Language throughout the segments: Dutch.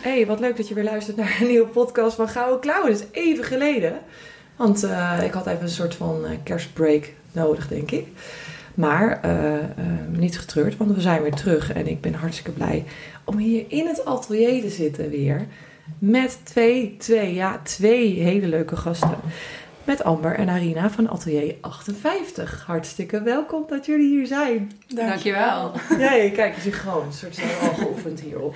Hey, wat leuk dat je weer luistert naar een nieuwe podcast van Gouden Klauwen. Dat is even geleden. Want uh, ik had even een soort van uh, kerstbreak nodig, denk ik. Maar uh, niet getreurd, want we zijn weer terug. En ik ben hartstikke blij om hier in het atelier te zitten weer. Met twee, twee, ja, twee hele leuke gasten. Met Amber en Arina van Atelier 58. Hartstikke welkom dat jullie hier zijn. Dankjewel. Ja, kijk, je ziet gewoon een soort zijn al geoefend hierop.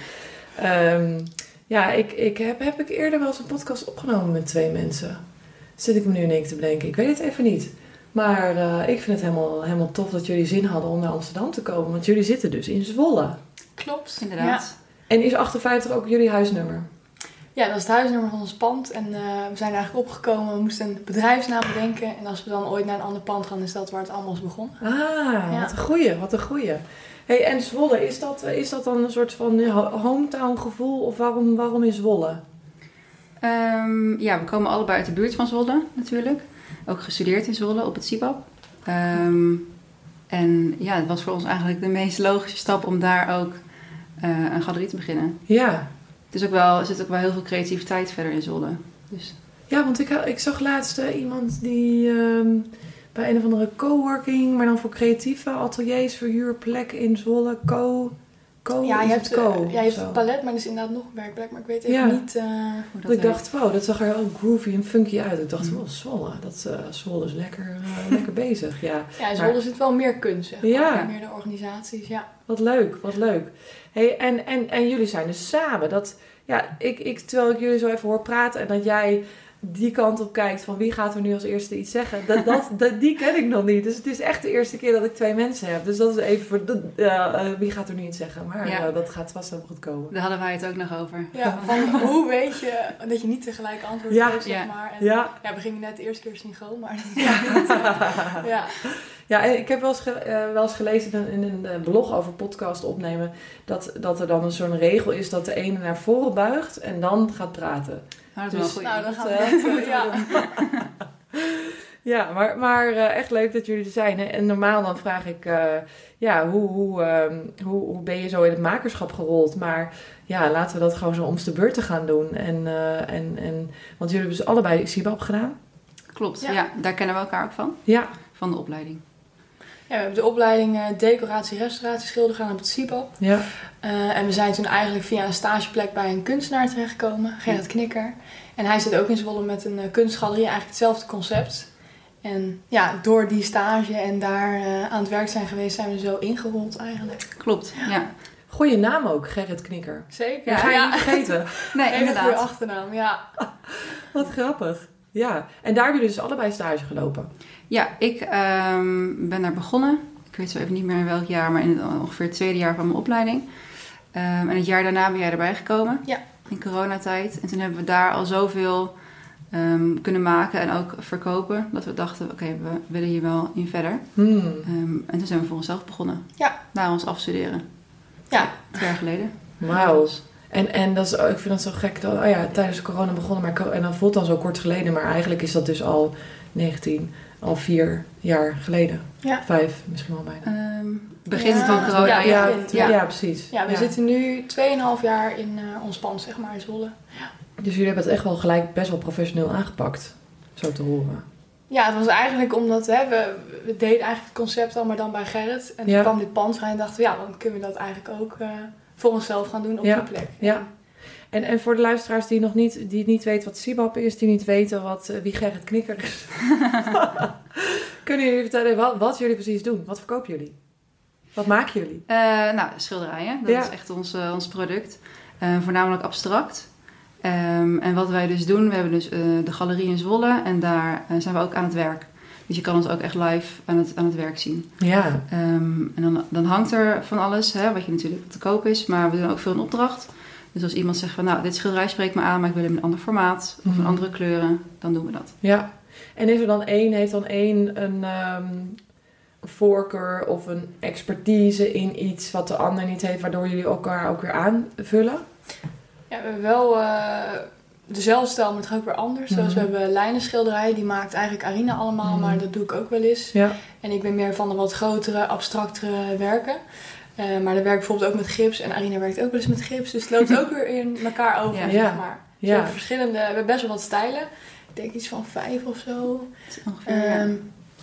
Um, ja, ik, ik heb, heb ik eerder wel eens een podcast opgenomen met twee mensen. Zit ik me nu in één te bedenken. Ik weet het even niet. Maar uh, ik vind het helemaal, helemaal tof dat jullie zin hadden om naar Amsterdam te komen. Want jullie zitten dus in Zwolle. Klopt, inderdaad. Ja. En is 58 ook jullie huisnummer? Ja, dat is het huisnummer van ons pand. En uh, we zijn eigenlijk opgekomen, we moesten een bedrijfsnaam bedenken. En als we dan ooit naar een ander pand gaan, is dat waar het allemaal is begonnen. Ah, ja. wat een goeie, wat een goeie. Hey, en Zwolle, is dat, is dat dan een soort van hometown gevoel? Of waarom, waarom in Zwolle? Um, ja, we komen allebei uit de buurt van Zwolle natuurlijk. Ook gestudeerd in Zwolle op het CIPAP. Um, en ja, het was voor ons eigenlijk de meest logische stap om daar ook uh, een galerie te beginnen. Ja. Het is ook wel, er zit ook wel heel veel creativiteit verder in Zwolle. Dus. Ja, want ik, ik zag laatst uh, iemand die... Um, bij een of andere coworking, maar dan voor creatieve ateliers, verhuurplek in Zwolle, co. Co ja, je hebt, co, ja, je hebt het palet, maar er is inderdaad nog een werkplek, maar ik weet even ja. niet uh, hoe dat Ik dacht, wow, dat zag er heel groovy en funky uit. Ik dacht, mm. oh, Zwolle, dat, uh, Zwolle is lekker, uh, lekker bezig. Ja, ja in Zwolle maar, zit wel meer kunst, zeg maar. Ja. Meer de organisaties, ja. Wat leuk, wat leuk. Hey, en, en, en jullie zijn dus samen. Dat, ja, ik, ik, terwijl ik jullie zo even hoor praten en dat jij die kant op kijkt van wie gaat er nu als eerste iets zeggen. Dat, dat, dat, die ken ik nog niet. Dus het is echt de eerste keer dat ik twee mensen heb. Dus dat is even voor de, uh, wie gaat er nu iets zeggen. Maar ja. uh, dat gaat vast wel goed komen. Daar hadden wij het ook nog over. Ja, van hoe weet je dat je niet tegelijk antwoord ja. geeft, zeg ja. maar. En, ja. ja, we gingen net de eerste keer synchroon, maar... ja. ja. Ja, ik heb wel eens, ge, uh, wel eens gelezen in een, in een blog over podcast opnemen... Dat, dat er dan zo'n regel is dat de ene naar voren buigt en dan gaat praten. Nou, dat is dus, wel goed. Nou, dan gaan we uh, ja. ja, maar, maar echt leuk dat jullie er zijn. Hè? En normaal dan vraag ik, uh, ja, hoe, hoe, um, hoe, hoe ben je zo in het makerschap gerold? Maar ja, laten we dat gewoon zo om de beurt te gaan doen. En, en, en, want jullie hebben dus allebei SIBAP gedaan. Klopt, ja. ja. Daar kennen we elkaar ook van. Ja. Van de opleiding. Ja, we hebben de opleiding uh, decoratie, restauratie, schilder gedaan op het CIPAP. Ja. Uh, en we zijn toen eigenlijk via een stageplek bij een kunstenaar terechtgekomen, Gerrit Knikker. En hij zit ook in Zwolle met een uh, kunstgalerie, eigenlijk hetzelfde concept. En ja, door die stage en daar aan het werk zijn geweest, zijn we zo ingerold eigenlijk. Klopt, ja. ja. Goeie naam ook, Gerrit Knikker. Zeker. Ja, ga je ja. niet vergeten. nee, Hele inderdaad. goede achternaam, ja. Wat grappig. Ja, en daar hebben jullie dus allebei stage gelopen. Ja, ik um, ben daar begonnen. Ik weet zo even niet meer in welk jaar, maar in het, ongeveer het tweede jaar van mijn opleiding. Um, en het jaar daarna ben jij erbij gekomen. Ja. In coronatijd. En toen hebben we daar al zoveel um, kunnen maken en ook verkopen. Dat we dachten, oké, okay, we willen hier wel in verder. Hmm. en toen zijn we voor onszelf begonnen. Ja. Na ons afstuderen. Ja. Twee jaar geleden. Wauw. En, en dat is, ik vind dat zo gek. Dat, oh ja, tijdens corona begonnen, maar, en dan voelt dan zo kort geleden. Maar eigenlijk is dat dus al 19 al vier jaar geleden. Ja. Vijf, misschien wel bijna. Um, begin ja. van corona. Ja, ja, ja, ja precies. Ja, we zitten nu 2,5 jaar in uh, ons pand, zeg maar, in Zwolle. Ja. Dus jullie hebben het echt wel gelijk best wel professioneel aangepakt, zo te horen. Ja, het was eigenlijk omdat hè, we, we deden eigenlijk het concept al, maar dan bij Gerrit. En toen kwam dit pand vrij en dachten we, ja, dan kunnen we dat eigenlijk ook uh, voor onszelf gaan doen op die plek. Ja. En, en voor de luisteraars die nog niet, die niet weten wat SIBAP is, die niet weten wat, uh, wie Gerrit Knikker is. Kunnen jullie vertellen wat, wat, jullie precies doen? Wat verkopen jullie? Wat maken jullie? Uh, nou, schilderijen. Dat ja. is echt ons, uh, ons product. voornamelijk abstract. Um, en wat wij dus doen, we hebben dus de galerie in Zwolle en daar zijn we ook aan het werk. Dus je kan ons ook echt live aan het, aan het werk zien. Ja. Um, en dan, dan hangt er van alles, hè, wat je natuurlijk te koop is. Maar we doen ook veel in opdracht. Dus als iemand zegt van nou, dit schilderij spreekt me aan, maar ik wil hem in een ander formaat of Mhm. een andere kleuren, dan doen we dat. Ja. En is er dan één, heeft dan één een ehm, voorkeur of een expertise in iets wat de ander niet heeft, waardoor jullie elkaar ook weer aanvullen? Ja, we hebben wel eh, dezelfde stijl, maar toch ook weer anders. Zoals we Mhm. hebben lijnenschilderijen, die maakt eigenlijk Arina allemaal, Mhm. maar dat doe ik ook wel eens. Ja. En ik ben meer van de wat grotere, abstractere werken. Eh, maar dan werk ik bijvoorbeeld ook met gips. En Arina werkt ook wel eens met gips. Dus het loopt ook weer in elkaar over, Ja. zeg maar. Dus we Ja. hebben verschillende, we hebben best wel wat stijlen. Ik denk iets van vijf of zo. Ja. Ehm,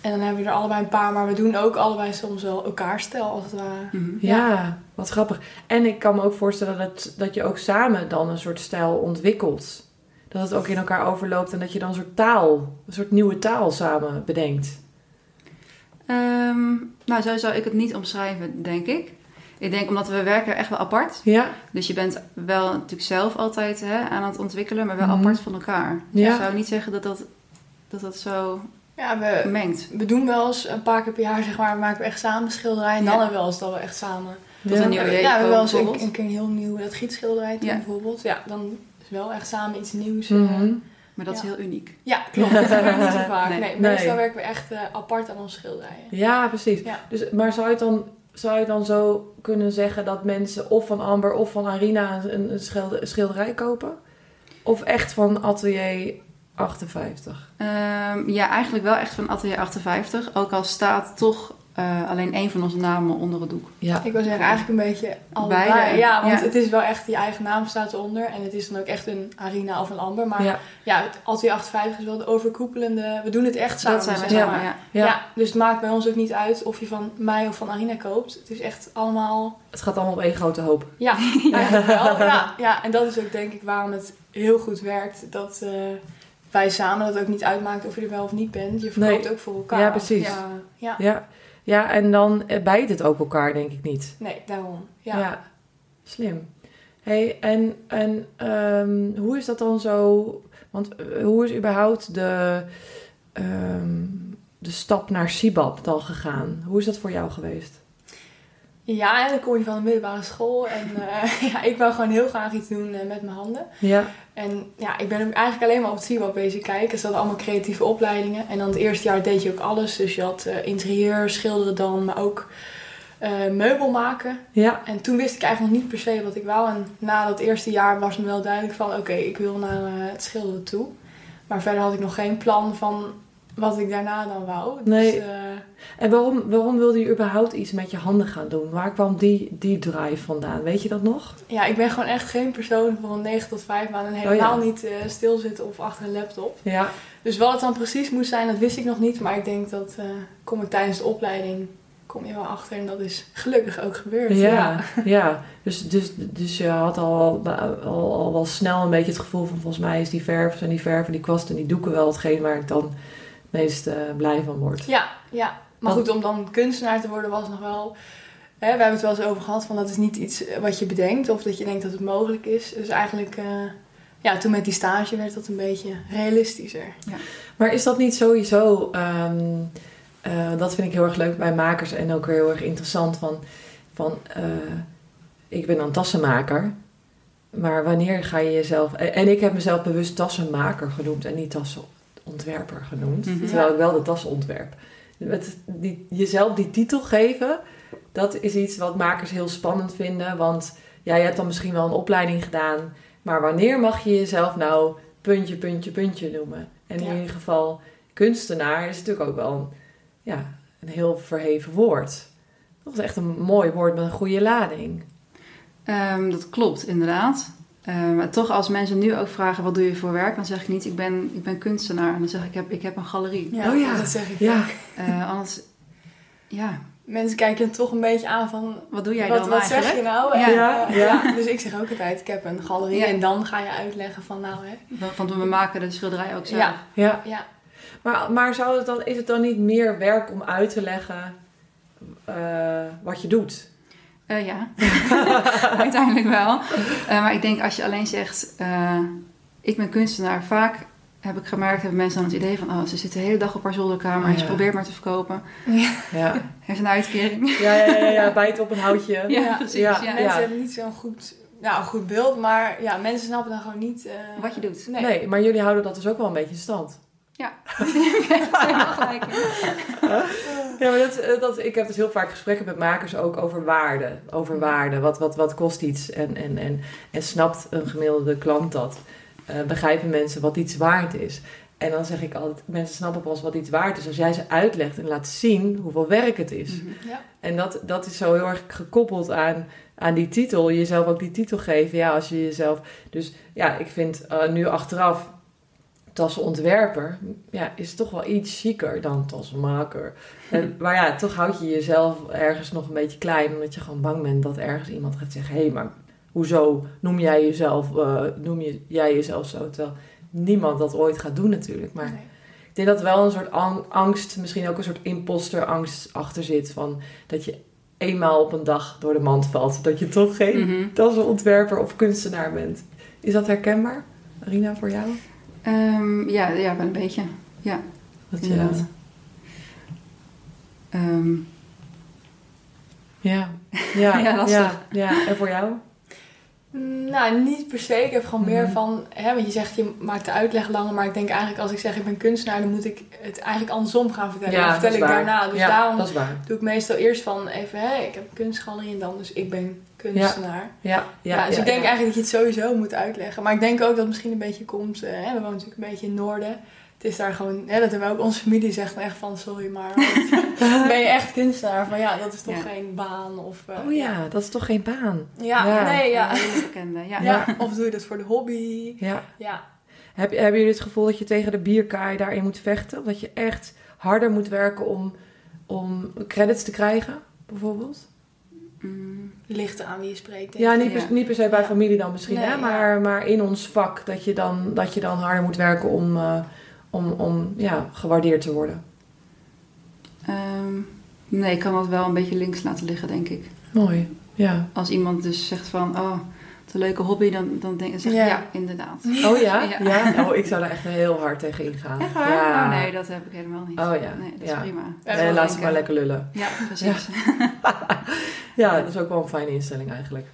en dan hebben we er allebei een paar. Maar we doen ook allebei soms wel elkaar stijl, als het ware. Mhm. Ja, wat grappig. En ik kan me ook voorstellen dat, dat je ook samen dan een soort stijl ontwikkelt. Dat het ook in elkaar overloopt en dat je dan een soort taal, een soort nieuwe taal samen bedenkt. Ehm, nou, zo zou ik het niet omschrijven, denk ik. Ik denk omdat we werken echt wel apart. Ja, Dus je bent wel natuurlijk zelf altijd hè, aan het ontwikkelen, maar wel Mhm. apart van elkaar. Ja. Ik zou niet zeggen dat dat, dat, dat zo Ja, we, mengt. we doen wel eens een paar keer per jaar, zeg maar, maken we echt samen schilderijen. En dan Ja. hebben we wel eens dat we echt samen... Tot ja. een nieuw ja, we hebben wel eens een, keer een heel nieuw dat gietschilderij toen Ja. bijvoorbeeld. Ja, dan is wel echt samen iets nieuws. eh. Mhm. Maar dat is heel uniek. Ja, klopt. Dat gebeurt niet zo vaak. Nee. Nee, Nee. meestal werken we echt eh, apart aan onze schilderijen. Ja, precies. Ja. Dus, maar zou je, het dan, zou je dan zo kunnen zeggen dat mensen of van Amber of van Arina een, een schilder- schilderij kopen? Of echt van Atelier 58? Ehm, ja, eigenlijk wel echt van Atelier 58. Ook al staat toch eh, alleen één van onze namen onder het doek. Ja. Ik wil zeggen eigenlijk een beetje allebei. Beide. Ja, want Ja. het is wel echt, die eigen naam staat eronder. En het is dan ook echt een Arina of een Amber. Maar ja, Ja. het 58 is wel de overkoepelende... We doen het echt samen, dat zijn wij zeg samen, maar. ja. Ja. Ja. dus het maakt bij ons ook niet uit of je van mij of van Arina koopt. Het is echt allemaal... Het gaat allemaal op één grote hoop. Ja, eigenlijk wel. Ja, ja, en dat is ook denk ik waarom het heel goed werkt. Dat eh, wij samen dat ook niet uitmaakt of je er wel of niet bent. Je verkoopt ook voor elkaar. Ja, precies. Ja, ja. Ja, en dan eh, bijt het ook elkaar, denk ik niet. nee, daarom. Ja. Ja, slim. hey, en, en ehm, hoe is dat dan zo? Want eh, hoe is überhaupt de, ehm, de stap naar Sibab dan gegaan? Hoe is dat voor jou geweest? Ja, en dan kom je van de middelbare school. En eh, ja, ik wou gewoon heel graag iets doen met mijn handen. Ja, En ja, ik ben eigenlijk alleen maar op het CIWAP bezig kijken. Dus dat allemaal creatieve opleidingen. En dan het eerste jaar deed je ook alles. Dus je had eh, interieur, schilderen dan, maar ook eh, meubel maken. ja, En toen wist ik eigenlijk nog niet per se wat ik wou. En na dat eerste jaar was me wel duidelijk van... oké, ik wil naar eh, het schilderen toe. Maar verder had ik nog geen plan van wat ik daarna dan wou. Dus, Nee. eh, En waarom, waarom wilde je überhaupt iets met je handen gaan doen? Waar kwam die, die drive vandaan? Weet je dat nog? ja, ik ben gewoon echt geen persoon van een 9 tot 5 aan... en helemaal niet eh, stilzitten of achter een laptop. Ja, Dus wat het dan precies moest zijn, dat wist ik nog niet. Maar ik denk dat eh, kom ik tijdens de opleiding... kom je wel achter en dat is gelukkig ook gebeurd. ja, ja. Dus, dus, dus je had al, al, al wel snel een beetje het gevoel van... volgens mij is die verf en die verf en die kwast en die doeken wel hetgeen waar ik dan meest eh, blij van word. Ja, ja. Maar Want- goed, om dan kunstenaar te worden was nog wel... Hè, we hebben het wel eens over gehad van dat is niet iets eh, wat je bedenkt of dat je denkt dat het mogelijk is. Dus eigenlijk, eh, ja, toen met die stage werd dat een beetje realistischer. Maar is dat niet sowieso, ehm, eh, dat vind ik heel erg leuk bij makers en ook weer heel erg interessant van, van eh, ik ben dan tassenmaker, maar wanneer ga je jezelf, en ik heb mezelf bewust tassenmaker genoemd en niet tassenontwerper genoemd, Mhm. terwijl ik wel de tassen ontwerp. Die, jezelf die titel geven, dat is iets wat makers heel spannend vinden, want ja, je hebt dan misschien wel een opleiding gedaan, maar wanneer mag je jezelf nou puntje, puntje, puntje noemen? En in Ja. ieder geval, kunstenaar is natuurlijk ook wel een, ja, een heel verheven woord. Dat is echt een mooi woord met een goede lading. Ehm, dat klopt, inderdaad. Ehm, maar toch, als mensen nu ook vragen wat doe je voor werk, dan zeg ik niet ik ben, ik ben kunstenaar. En dan zeg ik ik heb, ik heb een galerie. Oh ja. dat zeg ik. Ja, Eh, anders, ja, Mensen kijken toch een beetje aan van, wat doe jij wat, dan wat eigenlijk? zeg je nou? Ja. En, Ja, eh, ja. Dus ik zeg ook altijd, ik heb een galerie Ja. en dan ga je uitleggen van nou hè. Want we maken de schilderij ook zelf. Ja. ja. Ja, Maar, maar zou het dan, is het dan niet meer werk om uit te leggen eh, wat je doet? Eh, ja, uiteindelijk wel. Eh, maar ik denk als je alleen zegt, eh, ik ben kunstenaar, vaak heb ik gemerkt, hebben mensen dan het idee van, oh, ze zit de hele dag op haar zolderkamer en ze probeert maar te verkopen. Ja, Heeft een uitkering. ja, ja, ja, ja bijt op een houtje. Ja, precies. Ja. Ja, mensen hebben niet zo'n goed ja, een goed beeld, maar ja, mensen snappen dan gewoon niet... eh, Wat je doet. Nee. Nee. maar jullie houden dat dus ook wel een beetje in stand. Ja. Helemaal gelijk. Ja, maar dat, eh, dat, ik heb dus heel vaak gesprekken met makers ook over waarde. Over waarde. Wat, wat, wat kost iets? En, en, en, en snapt een gemiddelde klant dat? Eh, begrijpen mensen wat iets waard is? En dan zeg ik altijd, mensen snappen pas wat iets waard is als jij ze uitlegt en laat zien hoeveel werk het is. Mhm. Ja. En dat, dat is zo heel erg gekoppeld aan, aan die titel. Jezelf ook die titel geven. Ja, als je jezelf. Dus ja, ik vind eh, nu achteraf tassenontwerper. Ja, is toch wel iets chiquer dan tassenmaker. En, maar ja, toch houd je jezelf ergens nog een beetje klein. Omdat je gewoon bang bent dat ergens iemand gaat zeggen: hé, hey, maar hoezo noem jij jezelf, eh, noem je, jij jezelf zo? Terwijl niemand dat ooit gaat doen, natuurlijk. Maar Nee. ik denk dat er wel een soort ang- angst, misschien ook een soort imposterangst achter zit. Van dat je eenmaal op een dag door de mand valt. Dat je toch geen Mhm. tassenontwerper of kunstenaar bent. Is dat herkenbaar, Arina, voor jou? Ehm, ja, ja, wel een beetje. Ja, Dat je, Ehm, ja. Ja, Ja, lastig. Ja, ja. En voor jou? Nou, niet per se. Ik heb gewoon meer Mhm. van, hè, want je zegt je maakt de uitleg langer, maar ik denk eigenlijk als ik zeg ik ben kunstenaar, dan moet ik het eigenlijk andersom gaan vertellen. Ja, dan dat vertel ik waar. daarna. Dus ja, daarom dat is waar. doe ik meestal eerst van even, hè, ik heb een kunstgalerie en dan dus ik ben kunstenaar. Ja, Ja, ja, dus ja, ik denk ja. eigenlijk dat je het sowieso moet uitleggen. Maar ik denk ook dat het misschien een beetje komt, eh, hè, we wonen natuurlijk een beetje in het noorden. Het is daar gewoon, hè, dat hebben we ook onze familie zegt echt van, sorry maar, ben je echt kunstenaar? Van ja, dat is toch Ja. geen baan of... eh, Oh ja, dat is toch geen baan? Ja, Ja. nee, ja. Een hele bekende. Ja. Ja, of doe je dat voor de hobby? Ja. Ja, Heb, hebben jullie het gevoel dat je tegen de bierkaai daarin moet vechten? Of dat je echt harder moet werken om, om credits te krijgen, bijvoorbeeld? Mm, ligt aan wie je spreekt. Ja, niet, per, niet per se bij Ja. familie dan misschien, Nee, hè? ja. Maar, maar in ons vak dat je dan, dat je dan harder moet werken om, eh, om, om ja, gewaardeerd te worden. ehm, nee, ik kan dat wel een beetje links laten liggen, denk ik. Mooi, ja. Als iemand dus zegt van, oh, wat een leuke hobby, dan, dan denk ik, zeg ik, Ja. ja. inderdaad. Oh ja? Ja. ja? Oh, ik zou daar echt heel hard tegen ingaan. Echt waar? Ja. Oh nee, dat heb ik helemaal niet. Oh ja, Nee, dat is prima. Ja, Eh, laat ze maar lekker lullen. Ja, precies. Ja, dat is ook wel een fijne instelling eigenlijk.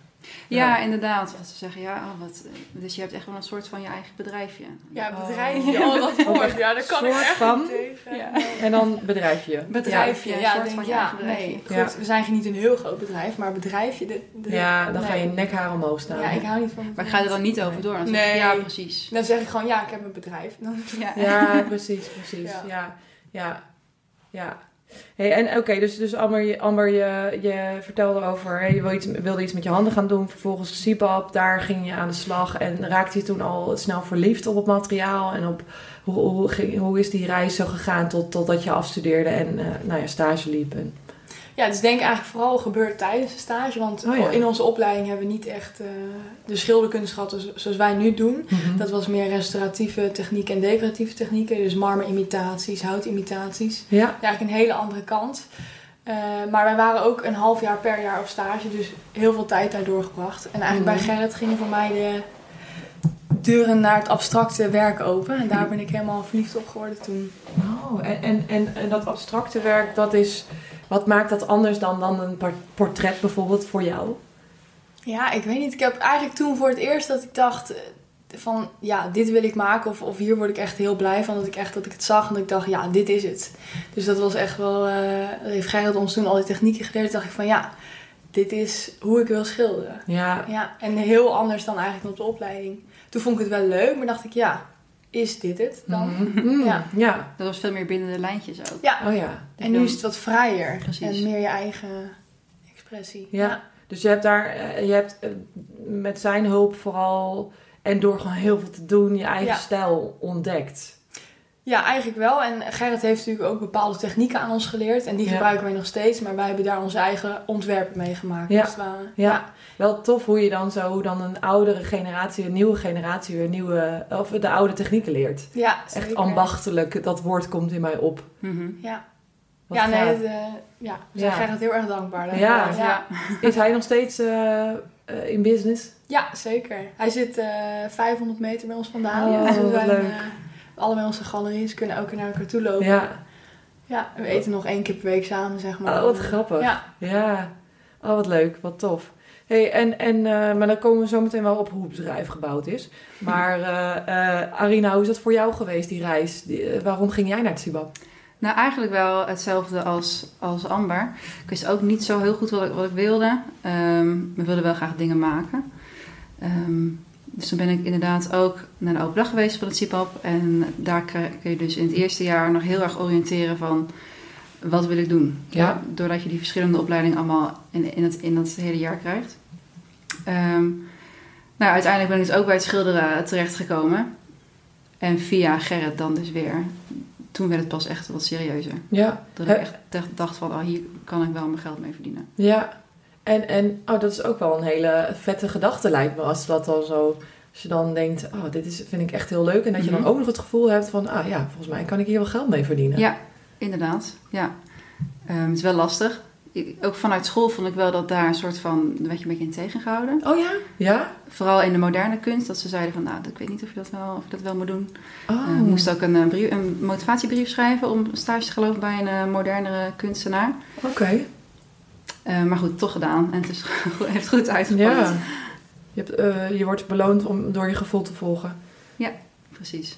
Ja, inderdaad. Dat ze zeggen, ja, oh, wat, dus je hebt echt wel een soort van je eigen bedrijfje. Ja, bedrijfje. Oh, dat woord. Ja, daar kan ik Soort echt van? tegen. Ja. En dan bedrijfje. Bedrijfje, Ja, ja, een soort denk, van je ja, eigen bedrijfje. nee. Goed, Ja. we zijn niet een heel groot bedrijf, maar bedrijfje, dit, dit- Ja, dan ga je nekhaar omhoog staan. Ja, ik hou niet van Maar ik ga er dan niet over door. Dan ik, Nee. Ja, precies. Dan zeg ik gewoon, ja, ik heb een bedrijf. Dan, Ja. Ja, precies, precies. Ja. Ja, ja, ja. Hey, en oké, dus, dus Amber, Amber je, je vertelde over, je wilde iets met je handen gaan doen. Vervolgens CPAP, daar ging je aan de slag. En raakte je toen al snel verliefd op het materiaal? En op hoe, hoe, hoe is die reis zo gegaan tot, totdat je afstudeerde en eh, nou ja, stage liep? En, ja, dus ik denk eigenlijk vooral gebeurt tijdens de stage. Want Oh ja. in onze opleiding hebben we niet echt eh, de schilderkunst gehad zoals wij nu doen. Dat was meer restauratieve technieken en decoratieve technieken. Dus marmerimitaties, houtimitaties. Ja, Ja, eigenlijk een hele andere kant. Eh, maar wij waren ook een half jaar per jaar op stage, dus heel veel tijd daar doorgebracht. En eigenlijk Mhm. bij Gerrit gingen voor mij de deuren naar het abstracte werk open. En daar ben ik helemaal verliefd op geworden toen. Oh, en, en, en, en dat abstracte werk, dat is, wat maakt dat anders dan, dan een por- portret bijvoorbeeld voor jou? Ja, ik weet niet. Ik heb eigenlijk toen voor het eerst dat ik dacht eh, van ja, dit wil ik maken. Of, of hier word ik echt heel blij van. Dat ik echt dat ik het zag en dat ik dacht ja, dit is het. Dus dat was echt wel, eh heeft Gerrit ons toen al die technieken geleerd. Dacht ik van ja, dit is hoe ik wil schilderen. Ja, Ja, en heel anders dan eigenlijk op de opleiding. Toen vond ik het wel leuk, maar dacht ik, ja, is dit het dan? Mhm. Mm, Ja. ja. Dat was veel meer binnen de lijntjes ook. Ja, Oh ja. en nu is het wat vrijer. Precies. En meer je eigen expressie. Ja. Dus je hebt daar, eh, je hebt eh, met zijn hulp vooral en door gewoon heel veel te doen je eigen Ja. stijl ontdekt. Ja, eigenlijk wel. En Gerrit heeft natuurlijk ook bepaalde technieken aan ons geleerd. En die Ja. gebruiken wij nog steeds. Maar wij hebben daar onze eigen ontwerpen mee gemaakt. Ja. het ware. Ja. Wel tof hoe je dan zo, hoe dan een oudere generatie, een nieuwe generatie weer nieuwe, of de oude technieken leert. ja Echt zeker. ambachtelijk, dat woord komt in mij op. Mhm. Ja, Wat ja nee, het, eh, ja, we zijn Ja. Gerrit heel erg dankbaar. Ja. ja. Is hij nog steeds eh, eh, in business? Ja, zeker. Hij zit eh 500 meter bij ons vandaan. Oh, dus we wat zijn leuk. Allebei onze galeries kunnen ook naar elkaar toe lopen. Ja. Ja, we eten nog één keer per week samen, zeg maar. Oh, wat grappig. Ja, Ja. Oh, wat leuk. Wat tof. Hey, en, en, eh, maar dan komen we zo meteen wel op hoe het bedrijf gebouwd is. Maar eh, eh, Arina, hoe is dat voor jou geweest, die reis? Die, waarom ging jij naar het Sibab? Nou, eigenlijk wel hetzelfde als, als Amber. Ik wist ook niet zo heel goed wat ik, wat ik wilde. Ehm, we wilden wel graag dingen maken. Ehm, dus toen ben ik inderdaad ook naar de open dag geweest van het CIPAP. En daar kun je dus in het eerste jaar nog heel erg oriënteren van... Wat wil ik doen? Ja. Doordat je die verschillende opleidingen allemaal in, in, het, in dat hele jaar krijgt. Ehm, nou, uiteindelijk ben ik dus ook bij het schilderen terechtgekomen. En via Gerrit dan dus weer. Toen werd het pas echt wat serieuzer. Ja. Dat ik echt echt dacht van, oh, hier kan ik wel mijn geld mee verdienen. Ja. En, en oh, dat is ook wel een hele vette gedachte, lijkt me. Als dat dan zo... Als je dan denkt, oh, dit is, vind ik echt heel leuk. En dat je dan Mhm. ook nog het gevoel hebt van... Ah ja, volgens mij kan ik hier wel geld mee verdienen. Ja, inderdaad. Ja. Ehm, het is wel lastig. Ik- ook vanuit school vond ik wel dat daar een soort van, daar werd je een beetje in tegengehouden. Oh ja? Ja? Vooral in de moderne kunst, dat ze zeiden van, nou, ik weet niet of je dat wel, of je dat wel moet doen. Oh. Eh, ik moest ook een, eh, brief, een motivatiebrief schrijven om stage te gelopen bij een eh, modernere kunstenaar. Oké. Eh, maar goed, toch gedaan. En het is, heeft goed uitgepakt. Ja. Je, hebt, eh, je wordt beloond om, door je gevoel te volgen. Precies.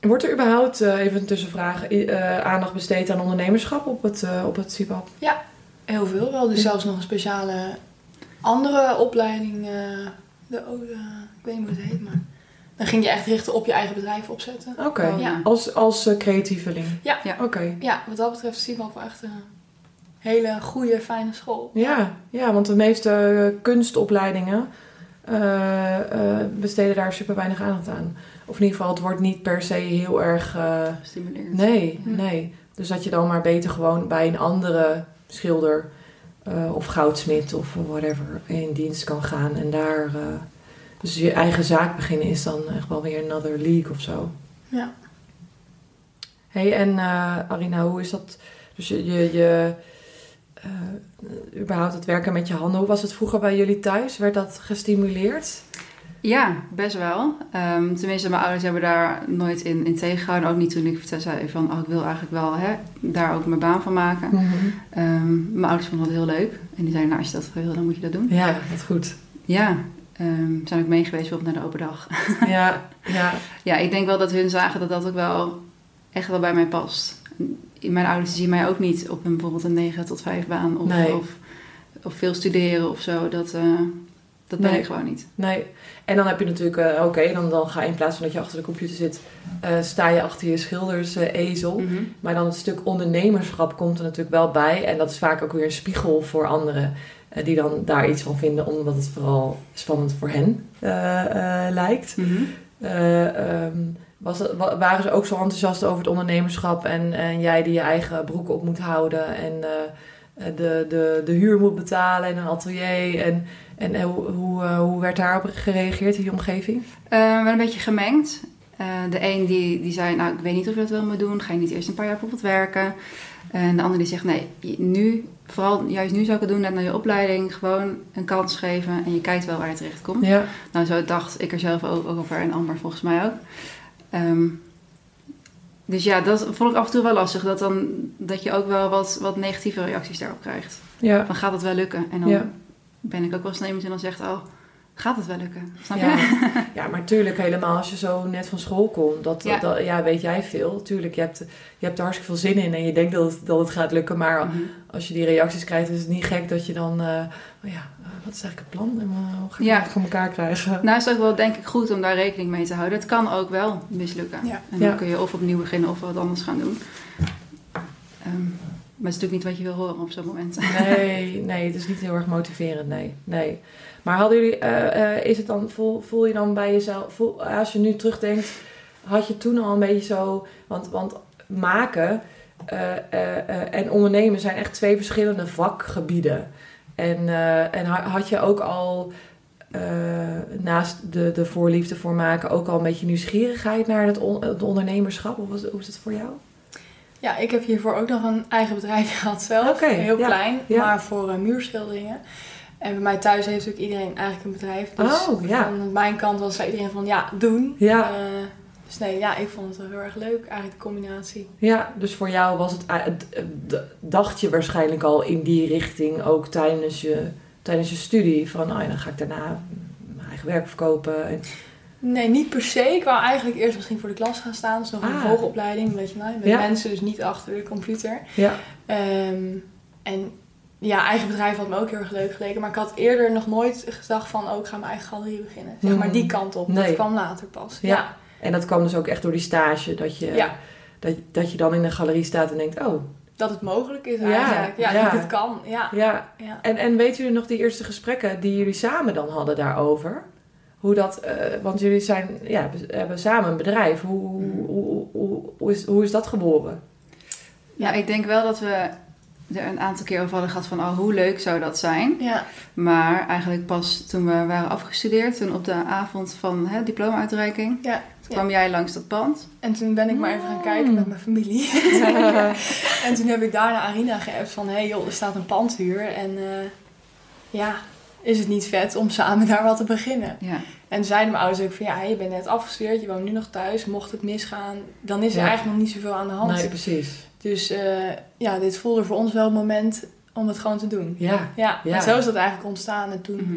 Wordt er überhaupt, eh, even een tussenvraag, eh, aandacht besteed aan ondernemerschap op het, eh op het CIPAP? Heel veel wel. Dus zelfs nog een speciale andere opleiding. eh, de, oh, de- ik weet niet hoe het heet, maar... Dan ging je echt richten op je eigen bedrijf opzetten. Oké. Ja. Als, als creatieveling? Ja. Ja. Oké. Ja, wat dat betreft wel echt hele goede, fijne school. Ja, ja, want de meeste kunstopleidingen eh, eh, besteden daar super weinig aandacht aan. Of in ieder geval, het wordt niet per se heel erg... eh, Gestimuleerd. nee, Hm. nee. Dus dat je dan maar beter gewoon bij een andere schilder of goudsmid of whatever in dienst kan gaan. En daar... dus je eigen zaak beginnen is dan echt wel weer another league of zo. Ja. hey, en Arina, hoe is dat? Dus je, je, je eh, überhaupt het werken met je handen, hoe was het vroeger bij jullie thuis? Werd dat gestimuleerd? Ja, best wel. Ehm, tenminste, mijn ouders hebben daar nooit in, in tegengehouden. Ook niet toen ik vertelde zei van, oh, ik wil eigenlijk wel hè, daar ook mijn baan van maken. Ehm, mijn ouders vonden dat heel leuk. En die zeiden, nou, als je dat wil, dan moet je dat doen. Ja, dat goed. Ja, we zijn ook mee geweest bijvoorbeeld naar de open dag. Ja, ja, ja, ik denk wel dat hun zagen dat dat ook wel echt wel bij mij past. Mijn ouders zien mij ook niet op een, bijvoorbeeld een 9 tot 5 baan. Of, Nee. of, of veel studeren of zo. Dat, eh, dat ben Nee. ik gewoon niet. nee. En dan heb je natuurlijk, eh, oké, dan, dan ga je in plaats van dat je achter de computer zit, eh, sta je achter je schildersezel. Mhm. Maar dan het stuk ondernemerschap komt er natuurlijk wel bij. En dat is vaak ook weer een spiegel voor anderen. die dan daar iets van vinden, omdat het vooral spannend voor hen lijkt. Ehm, was waren ze ook zo enthousiast over het ondernemerschap en, en jij die je eigen broek op moet houden en eh, de, de, de huur moet betalen en een atelier? En, en eh, hoe, hoe, eh, hoe werd daarop gereageerd in je omgeving? Eh, wel een beetje gemengd. Eh, de een die, die zei, nou ik weet niet of je dat wil moet doen. Ga je niet eerst een paar jaar bijvoorbeeld werken? En de ander die zegt, nee, nu, vooral juist nu zou ik het doen, net na je opleiding, gewoon een kans geven en je kijkt wel waar je terecht komt. Ja, Nou, zo dacht ik er zelf ook over en Amber volgens mij ook. Ehm, dus ja, dat vond ik af en toe wel lastig. Dat, dan, dat je ook wel wat, wat negatieve reacties daarop krijgt. ja. Van gaat het wel lukken? En dan Ja. ben ik ook wel snel iemand die dan zegt, oh, gaat het wel lukken? Snap je? Ja. ja, maar tuurlijk helemaal als je zo net van school komt. Dat, Ja. dat, ja, weet jij veel. Tuurlijk, je hebt, je hebt er hartstikke veel zin in en je denkt dat het, dat het gaat lukken. Maar Mhm. als je die reacties krijgt, is het niet gek dat je dan... oh ja, eh, wat is eigenlijk het plan? En eh, hoe ga Ja. het voor elkaar krijgen? Nou is ook wel denk ik goed om daar rekening mee te houden. Het kan ook wel mislukken. Ja. En dan Ja. kun je of opnieuw beginnen of wat anders gaan doen. Ehm, maar het is natuurlijk niet wat je wil horen op zo'n moment. Nee, nee, het is niet heel erg motiverend, nee. nee. Maar hadden jullie, eh, eh, is het dan, voel, voel je dan bij jezelf, voel, als je nu terugdenkt, had je toen al een beetje zo, want, want maken eh, en ondernemen zijn echt twee verschillende vakgebieden. En, en ha- had je ook al naast de, de voorliefde voor maken ook al een beetje nieuwsgierigheid naar het, on- het ondernemerschap? Of hoe is het voor jou? Ja, ik heb hiervoor ook nog een eigen bedrijf gehad zelf. Heel ja, klein, ja. maar voor eh, muurschilderingen. En bij mij thuis heeft ook iedereen eigenlijk een bedrijf. Dus Oh, ja. van mijn kant was iedereen van ja, doen. Ja. Eh, dus nee, ja, ik vond het wel heel erg leuk, eigenlijk de combinatie. Ja, dus voor jou was het, eh, dacht je waarschijnlijk al in die richting ook tijdens je tijdens je studie van, oh ja, dan ga ik daarna mijn eigen werk verkopen. En, Nee, niet per se. Ik wou eigenlijk eerst misschien voor de klas gaan staan. Is nog een Ah. vervolgopleiding, weet je nou. Met Ja. mensen, dus niet achter de computer. ja, Ehm, en ja, eigen bedrijf had me ook heel erg leuk geleken. Maar ik had eerder nog nooit gedacht van, oh, ik ga mijn eigen galerie beginnen. Zeg maar Mhm. die kant op. Nee. Dat kwam later pas. Ja. en dat kwam dus ook echt door die stage, dat je, Ja. dat, dat je dan in een galerie staat en denkt, oh, Dat het mogelijk is eigenlijk. Ja, ja. dat het kan. Ja. ja. ja. En, en weten jullie nog die eerste gesprekken die jullie samen dan hadden daarover? Hoe dat, eh, want jullie zijn, ja, hebben- hebben samen een bedrijf. Hoe, hoe, hoe, hoe, hoe is, hoe is dat geboren? Ja, ik denk wel dat we er een aantal keer over hadden gehad van oh, hoe leuk zou dat zijn. ja. Maar eigenlijk pas toen we waren afgestudeerd, toen op de avond van hè, diploma-uitreiking, ja. toen kwam jij langs dat pand. En toen ben ik maar even gaan Mm. kijken met mijn familie. en toen heb ik daar naar Arina geappt van... Hé hey joh, er staat een pandhuur. En eh, ja, is het niet vet om samen daar wat te beginnen? Ja, En zeiden mijn ouders ook van... Ja, je bent net afgestudeerd, je woont nu nog thuis. Mocht het misgaan, dan is er Ja. eigenlijk nog niet zoveel aan de hand. Nee, precies. Dus eh, ja, dit voelde voor ons wel het moment om het gewoon te doen. Ja, Ja, Ja. en zo is dat eigenlijk ontstaan. En toen Mhm.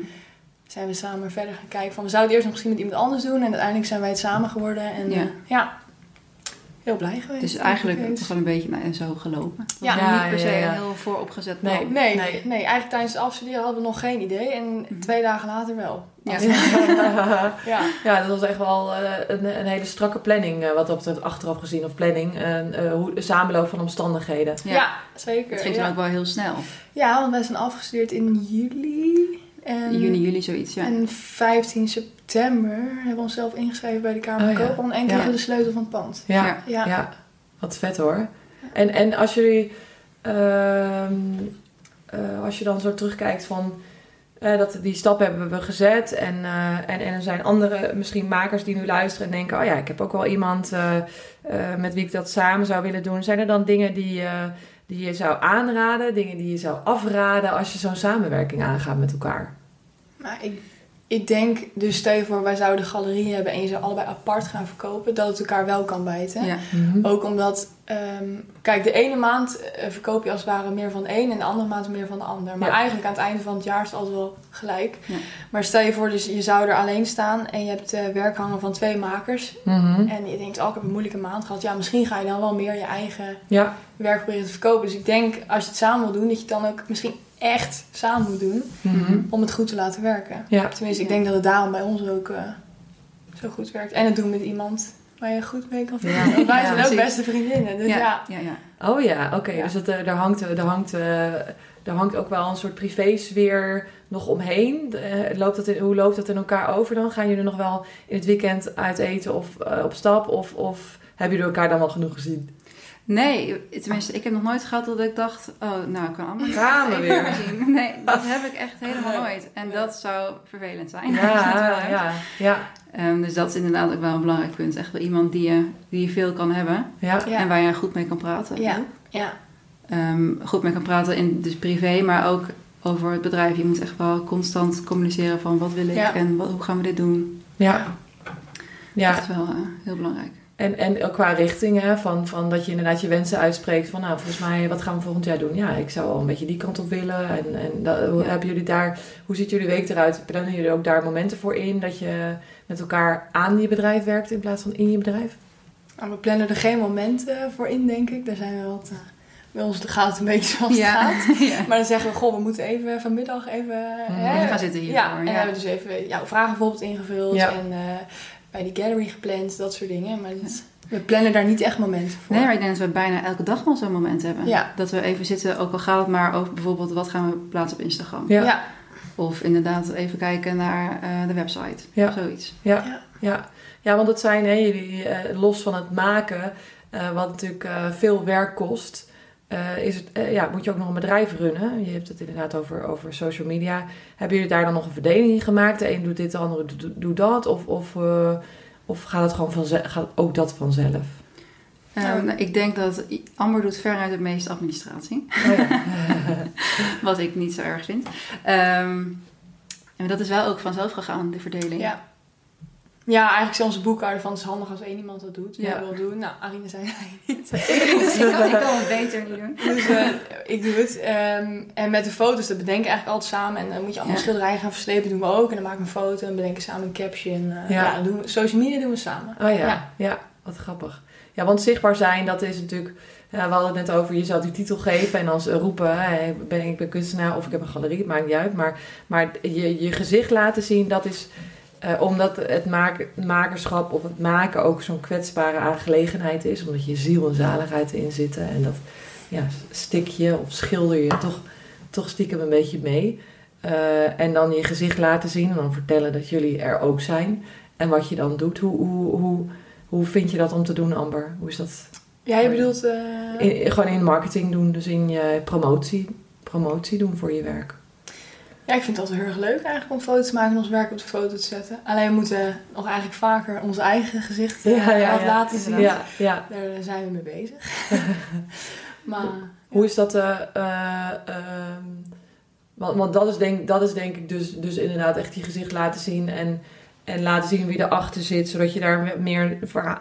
zijn we samen verder gaan kijken van... We zouden het eerst nog misschien met iemand anders doen. En uiteindelijk zijn wij het samen geworden. En Ja. ja heel blij geweest. Dus eigenlijk toch wel een beetje nou, zo gelopen. Het Ja. niet per se ja, ja. een heel vooropgezet Nee. plan. Nee, Nee. nee. eigenlijk tijdens het afstuderen hadden we nog geen idee. En Mhm. twee dagen later wel. Ja. ja. ja, dat was echt wel eh, een, een hele strakke planning, eh, wat dat betreft achteraf gezien, of planning. Eh, hoe, samenloop van omstandigheden. Ja. Ja, zeker. Het ging ja. toen ook wel heel snel. ja, want wij zijn afgestudeerd in juli. En, Juni, juli zoiets, ja. En 15 september hebben we onszelf ingeschreven bij de Kamer van Oh. Koophandel. En Ja. kregen we de sleutel van het pand. Ja, Ja. wat vet hoor. En, en als jullie, ehm, eh, als je dan zo terugkijkt van, eh, dat die stap hebben we gezet en, eh, en, en er zijn andere misschien makers die nu luisteren en denken, oh ja, ik heb ook wel iemand met wie ik dat samen zou willen doen. Zijn er dan dingen die, die je zou aanraden, dingen die je zou afraden als je zo'n samenwerking aangaat met elkaar? Maar ik, ik denk, dus stel je voor, wij zouden de galerie hebben en je zou allebei apart gaan verkopen, dat het elkaar wel kan bijten. Ja. Ook omdat, ehm, kijk, de ene maand eh, verkoop je als het ware meer van de een en de andere maand meer van de ander. Maar Ja. eigenlijk aan het einde van het jaar is het altijd wel gelijk. Ja. Maar stel je voor, dus je zou er alleen staan en je hebt eh, werk hangen van twee makers. Mhm. En je denkt, oh, ik heb een moeilijke maand gehad. Ja, misschien ga je dan wel meer je eigen Ja, werk proberen te verkopen. Dus ik denk, als je het samen wil doen, dat je het dan ook misschien echt samen moet doen Mhm. om het goed te laten werken. ja. Tenminste, ik Ja. denk dat het daarom bij ons ook eh, zo goed werkt. En het doen met iemand waar je goed mee kan Ja. vinden. Want wij Ja, zijn ook precies. beste vriendinnen. Dus ja, ja. ja, ja. Oh ja, oké. Ja. Dus het, eh, daar, hangt, er, hangt, eh, er hangt ook wel een soort privésfeer nog omheen. Eh, loopt dat in, hoe loopt dat in elkaar over dan? Gaan jullie nog wel in het weekend uit eten of eh, op stap? Of, of hebben jullie elkaar dan wel genoeg gezien? Nee, tenminste, ik heb nog nooit gehad dat ik dacht, oh, nou, ik kan allemaal even weer. zien. Nee, dat heb ik echt helemaal nooit. En dat zou vervelend zijn. wel Ja, ja, ja, Ehm, dus dat is inderdaad ook wel een belangrijk punt. Echt wel iemand die je, die je veel kan hebben ja. En waar je goed mee kan praten. Ja. ja. Ehm, goed mee kan praten in dus privé, maar ook over het bedrijf. Je moet echt wel constant communiceren van wat wil ik Ja. en wat, hoe gaan we dit doen. ja. Ja, Dat is wel eh, heel belangrijk. En, en qua richting, hè, van, van dat je inderdaad je wensen uitspreekt. Van nou, volgens mij, wat gaan we volgend jaar doen? Ja, ik zou wel een beetje die kant op willen. En, en dat, hoe, Ja. hebben jullie daar, hoe ziet jullie week eruit? Plannen jullie ook daar momenten voor in? Dat je met elkaar aan je bedrijf werkt in plaats van in je bedrijf? Nou, we plannen er geen momenten voor in, denk ik. Daar zijn we wat... eh, bij ons gaat het een beetje zoals het ja. gaat. ja. Maar dan zeggen we, goh, we moeten even vanmiddag even... Mhm. hè, gaan zitten hiervoor, Ja, en ja. we hebben dus even jouw vragen bijvoorbeeld ingevuld. Ja. En eh, bij die gallery gepland, dat soort dingen. Maar dat- we plannen daar niet echt momenten voor. Nee, maar ik denk dat we bijna elke dag wel zo'n moment hebben. Ja. Dat we even zitten, ook al gaat het maar over bijvoorbeeld wat gaan we plaatsen op Instagram. Ja. ja. Of inderdaad even kijken naar eh, de website. Ja. Zoiets. Ja, Ja. ja. want dat zijn, hè, jullie, eh, los van het maken, eh, wat natuurlijk eh, veel werk kost, eh, is het, eh, ja, moet je ook nog een bedrijf runnen. Je hebt het inderdaad over, over social media. Hebben jullie daar dan nog een verdeling in gemaakt? De een doet dit, de andere doet, doet dat? Of, of, eh, of gaat het gewoon vanzelf, gaat ook dat vanzelf? Ehm, Nou. nou, ik denk dat Amber doet veruit het meeste administratie. Oh ja. Wat ik niet zo erg vind. Ehm, en dat is wel ook vanzelf gegaan, de verdeling. Ja. Ja, eigenlijk zijn onze boekhouder van het is handig als één iemand dat doet. Ja. Ja. wil doen. Nou, Arine zei niet. Dus ik, kan, ik kan het beter niet doen. Dus eh, ik doe het. Ehm, en met de foto's, dat bedenken we eigenlijk altijd samen. En dan moet je allemaal Ja. schilderijen gaan verslepen, doen we ook. En dan maken we een foto en bedenken samen een caption. Eh, Ja. doen we, social media doen we samen. Oh ja. ja, wat grappig. Ja, want zichtbaar zijn, dat is natuurlijk... We hadden het net over, je zou die titel geven en dan roepen... Ben, ik ben kunstenaar of ik heb een galerie, het maakt niet uit. Maar, maar je, je gezicht laten zien, dat is... eh, omdat het maak, makerschap of het maken ook zo'n kwetsbare aangelegenheid is. Omdat je ziel en zaligheid erin zitten. En dat ja, stik je of schilder je toch, toch stiekem een beetje mee. Eh, en dan je gezicht laten zien en dan vertellen dat jullie er ook zijn. En wat je dan doet. Hoe, hoe, hoe, hoe vind je dat om te doen, Amber? Hoe is dat? Ja, je bedoelt... eh, In, gewoon in marketing doen, dus in je promotie, promotie doen voor je werk. Ja, ik vind het altijd heel erg leuk eigenlijk om foto's te maken en ons werk op de foto te zetten. Alleen we moeten nog eigenlijk vaker ons eigen gezicht eh, Ja, ja, ja, laten zien. Ja, ja. Daar zijn we mee bezig. maar Hoe is dat? eh, eh, ehm, want, want dat is denk, dat is denk ik dus, dus inderdaad echt je gezicht laten zien en, en laten zien wie erachter zit, zodat je daar meer,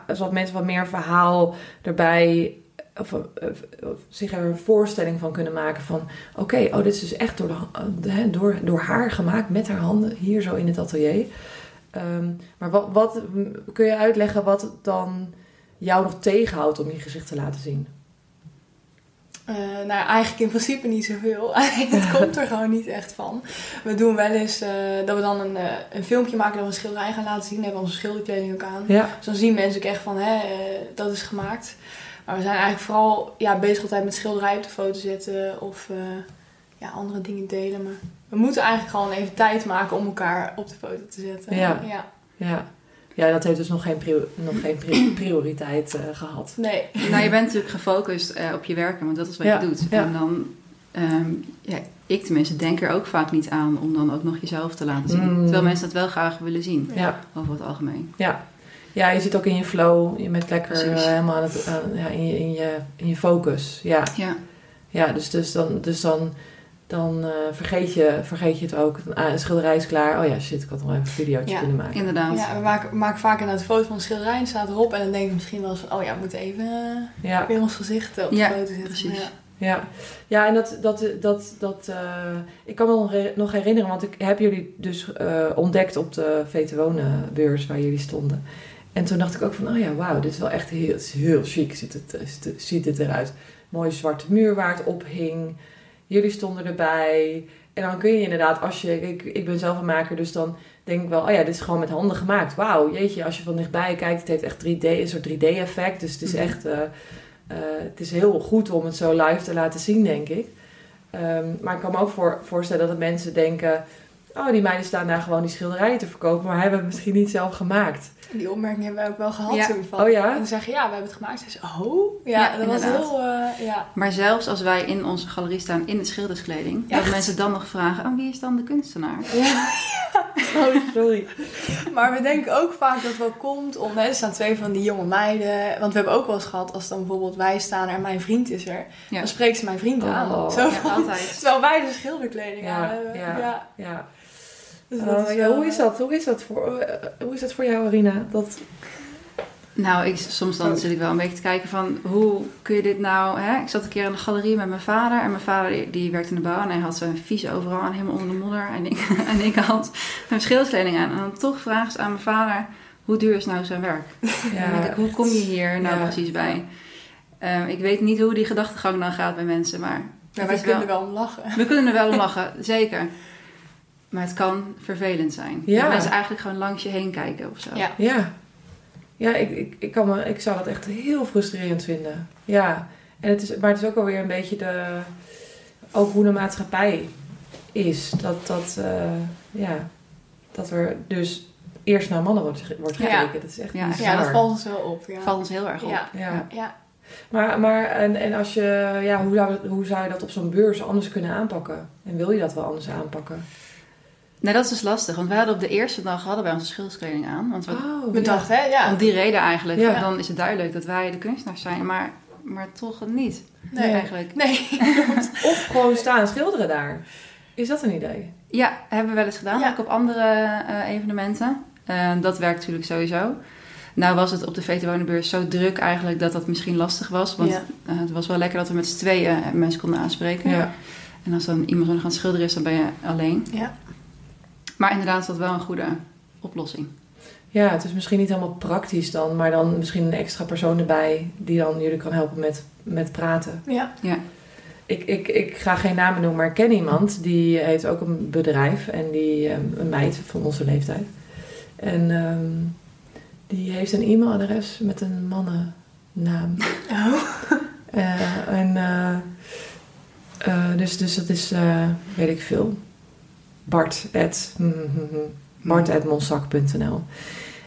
zodat mensen wat meer verhaal erbij, of, of, of zich er een voorstelling van kunnen maken van, oké, oh dit is dus echt door, de, hè, door, door haar gemaakt met haar handen hier zo in het atelier. Ehm, maar wat, wat kun je uitleggen wat dan jou nog tegenhoudt om je gezicht te laten zien? eh, nou eigenlijk in principe niet zoveel. het komt er gewoon niet echt van. We doen wel eens eh, dat we dan een, eh, een filmpje maken dat we een schilderij gaan laten zien. Dan hebben we onze schilderkleding ook aan. Ja. Dus dan zien mensen ook echt van, hè, eh, dat is gemaakt. Maar we zijn eigenlijk vooral ja, bezig altijd met schilderijen op de foto zetten of eh, ja, andere dingen delen. Maar we moeten eigenlijk gewoon even tijd maken om elkaar op de foto te zetten. Ja. ja. Ja, ja dat heeft dus nog geen, nog geen pri- prioriteit eh, gehad. Nee. Nou, je bent natuurlijk gefocust eh, op je werken, want dat is wat Ja, je doet. ja. En dan, ehm, ja, ik tenminste, denk er ook vaak niet aan om dan ook nog jezelf te laten zien. Mm. Terwijl mensen dat wel graag willen zien, Ja, over het algemeen. ja. Ja je zit ook in je flow. Je bent lekker eh, helemaal aan het, ja, in, je, in, je, in je focus. Ja, Ja, ja dus, dus dan, dus dan, dan eh, vergeet, je, vergeet je het ook. Ah, een schilderij is klaar. Oh ja, shit, ik had nog even een videootje Ja, kunnen maken. inderdaad. Ja, we maken, we maken vaak inderdaad een foto van een schilderij en staat erop. En dan denk ik misschien wel eens van, oh ja, we moeten even eh, Ja, weer ons gezicht op de foto zetten. precies. Ja. ja. ja en dat, dat, dat, dat eh, ik kan me nog her- nog herinneren, want ik heb jullie dus eh, ontdekt op de VT Wonen beurs waar jullie stonden. En toen dacht ik ook van, oh ja, wauw, dit is wel echt heel, heel chic, ziet het, eh, ziet het- eruit. Mooie zwarte muur waar het op hing. Jullie stonden erbij. En dan kun je inderdaad, als je, ik, ik ben zelf een maker, dus dan denk ik wel, oh ja, dit is gewoon met handen gemaakt. Wauw, jeetje, als je van dichtbij kijkt, het heeft echt 3D, een soort 3D-effect. Dus het is Mhm. echt, eh, eh, het is heel goed om het zo live te laten zien, denk ik. Ehm, maar ik kan me ook voor, voorstellen dat de mensen denken, oh, die meiden staan daar gewoon die schilderijen te verkopen, maar hebben het misschien niet zelf gemaakt. Die opmerking hebben wij ook wel gehad Ja. toen. Van, Oh ja? En dan zeg je, ja, we hebben het gemaakt. Ze zei, oh, ja, Ja, dat was heel, eh, ja. Maar zelfs als wij in onze galerie staan in de schilderskleding, dat mensen dan nog vragen, oh, wie is dan de kunstenaar? ja. Oh, sorry. Maar we denken ook vaak dat het wel komt om... Hè, er staan twee van die jonge meiden. Want we hebben ook wel eens gehad... als dan bijvoorbeeld wij staan en mijn vriend is er... Ja. dan spreekt ze mijn vriend Oh. aan. Zo Ja, van, altijd. terwijl wij de schilderkleding Ja, aan hebben. ja. Ja. Ja. Oh, is ja, wel, hoe is dat? Hoe is dat voor, eh, hoe is dat voor jou, Arina? Dat, Nou, ik, soms dan zit ik wel een beetje te kijken van hoe kun je dit nou... Hè? Ik zat een keer in de galerie met mijn vader. En mijn vader die, die werkte in de bouw en hij had zijn vies overal aan, helemaal onder de modder. En ik, en ik had mijn schilderskleding aan. En dan toch vragen ze aan mijn vader, hoe duur is nou zijn werk? En dan denk ik, hoe kom je hier nou Ja. precies bij? Ehm, ik weet niet hoe die gedachtegang dan gaat bij mensen, maar... Ja, wij kunnen er wel om lachen. We kunnen er wel om lachen, zeker. Maar het kan vervelend zijn. Ja. Dat mensen eigenlijk gewoon langs je heen kijken of zo. Ja. ja, ja ik, ik, ik, kan me, ik zou dat echt heel frustrerend vinden. Ja, en het is, maar het is ook alweer een beetje de, ook hoe de maatschappij is. Dat, dat, eh, ja, dat er dus eerst naar mannen wordt, wordt Ja. gekeken. Dat is echt Ja, bizar. Ja, dat valt ons wel op. Ja. Valt ons heel erg op. Ja. Ja. Ja. Maar, maar en, en als je, ja, hoe, zou, hoe zou je dat op zo'n beurs anders kunnen aanpakken? En wil je dat wel anders aanpakken? Nee, dat is dus lastig. Want wij hadden op de eerste dag hadden wij onze schilderskleding aan. Want we, Oh, We dachten, hè? Ja. om die reden eigenlijk. Ja. Dan is het duidelijk dat wij de kunstenaars zijn. Maar, maar toch niet, Nee. eigenlijk. Nee. Of gewoon staan schilderen daar. Is dat een idee? Ja, hebben we wel eens gedaan. Ja. Ook op andere eh, evenementen. Eh, dat werkt natuurlijk sowieso. Nou was het op de VT-wonenbeurs zo druk eigenlijk dat dat misschien lastig was. Want Ja. eh, het was wel lekker dat we met z'n tweeën mensen konden aanspreken. Ja. En als dan iemand wil gaan schilderen is, dan ben je alleen. Ja. Maar inderdaad is dat wel een goede oplossing. ja, het is misschien niet helemaal praktisch dan, maar dan misschien een extra persoon erbij die dan jullie kan helpen met, met praten. Ja. Ik, ik, ik ga geen namen noemen, maar ik ken iemand die heeft ook een bedrijf en die, ehm, een meid van onze leeftijd. En ehm, die heeft een e-mailadres met een mannennaam. Oh. Eh, en, eh, eh, dus, dus dat is, eh, weet ik veel, Bart at, hm, hm, hm, Bart at monzak.nl.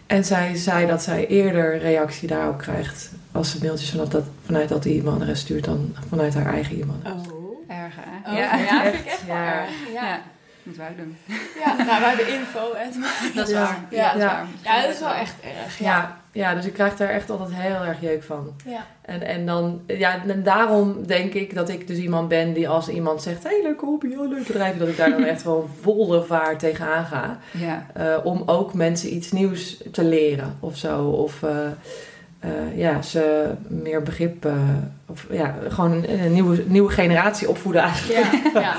En zij zei dat zij eerder reactie daarop krijgt als ze mailtjes vanuit dat, vanuit dat e-mailadres stuurt dan vanuit haar eigen e-mailadres. Oh. Erg, hè? Oh, ja. ja, vind ik echt wel Ja. erg. Ja. Ja. Moeten wij doen. Ja, nou, wij hebben info. En... Dat is waar. Ja. dat is waar. Ja, dat is wel echt erg. Ja. Ja, dus ik krijg daar echt altijd heel erg jeuk van. Ja. En, en, dan, ja, en daarom denk ik dat ik dus iemand ben die als iemand zegt... hey, leuke hobby, oh, leuk bedrijf... dat ik daar dan echt gewoon volle vaart tegenaan ga. Ja. Eh, om ook mensen iets nieuws te leren of zo. Of eh, eh, ja, ze meer begrip... of ja, gewoon een, een nieuwe, nieuwe generatie opvoeden eigenlijk. Ja. ja.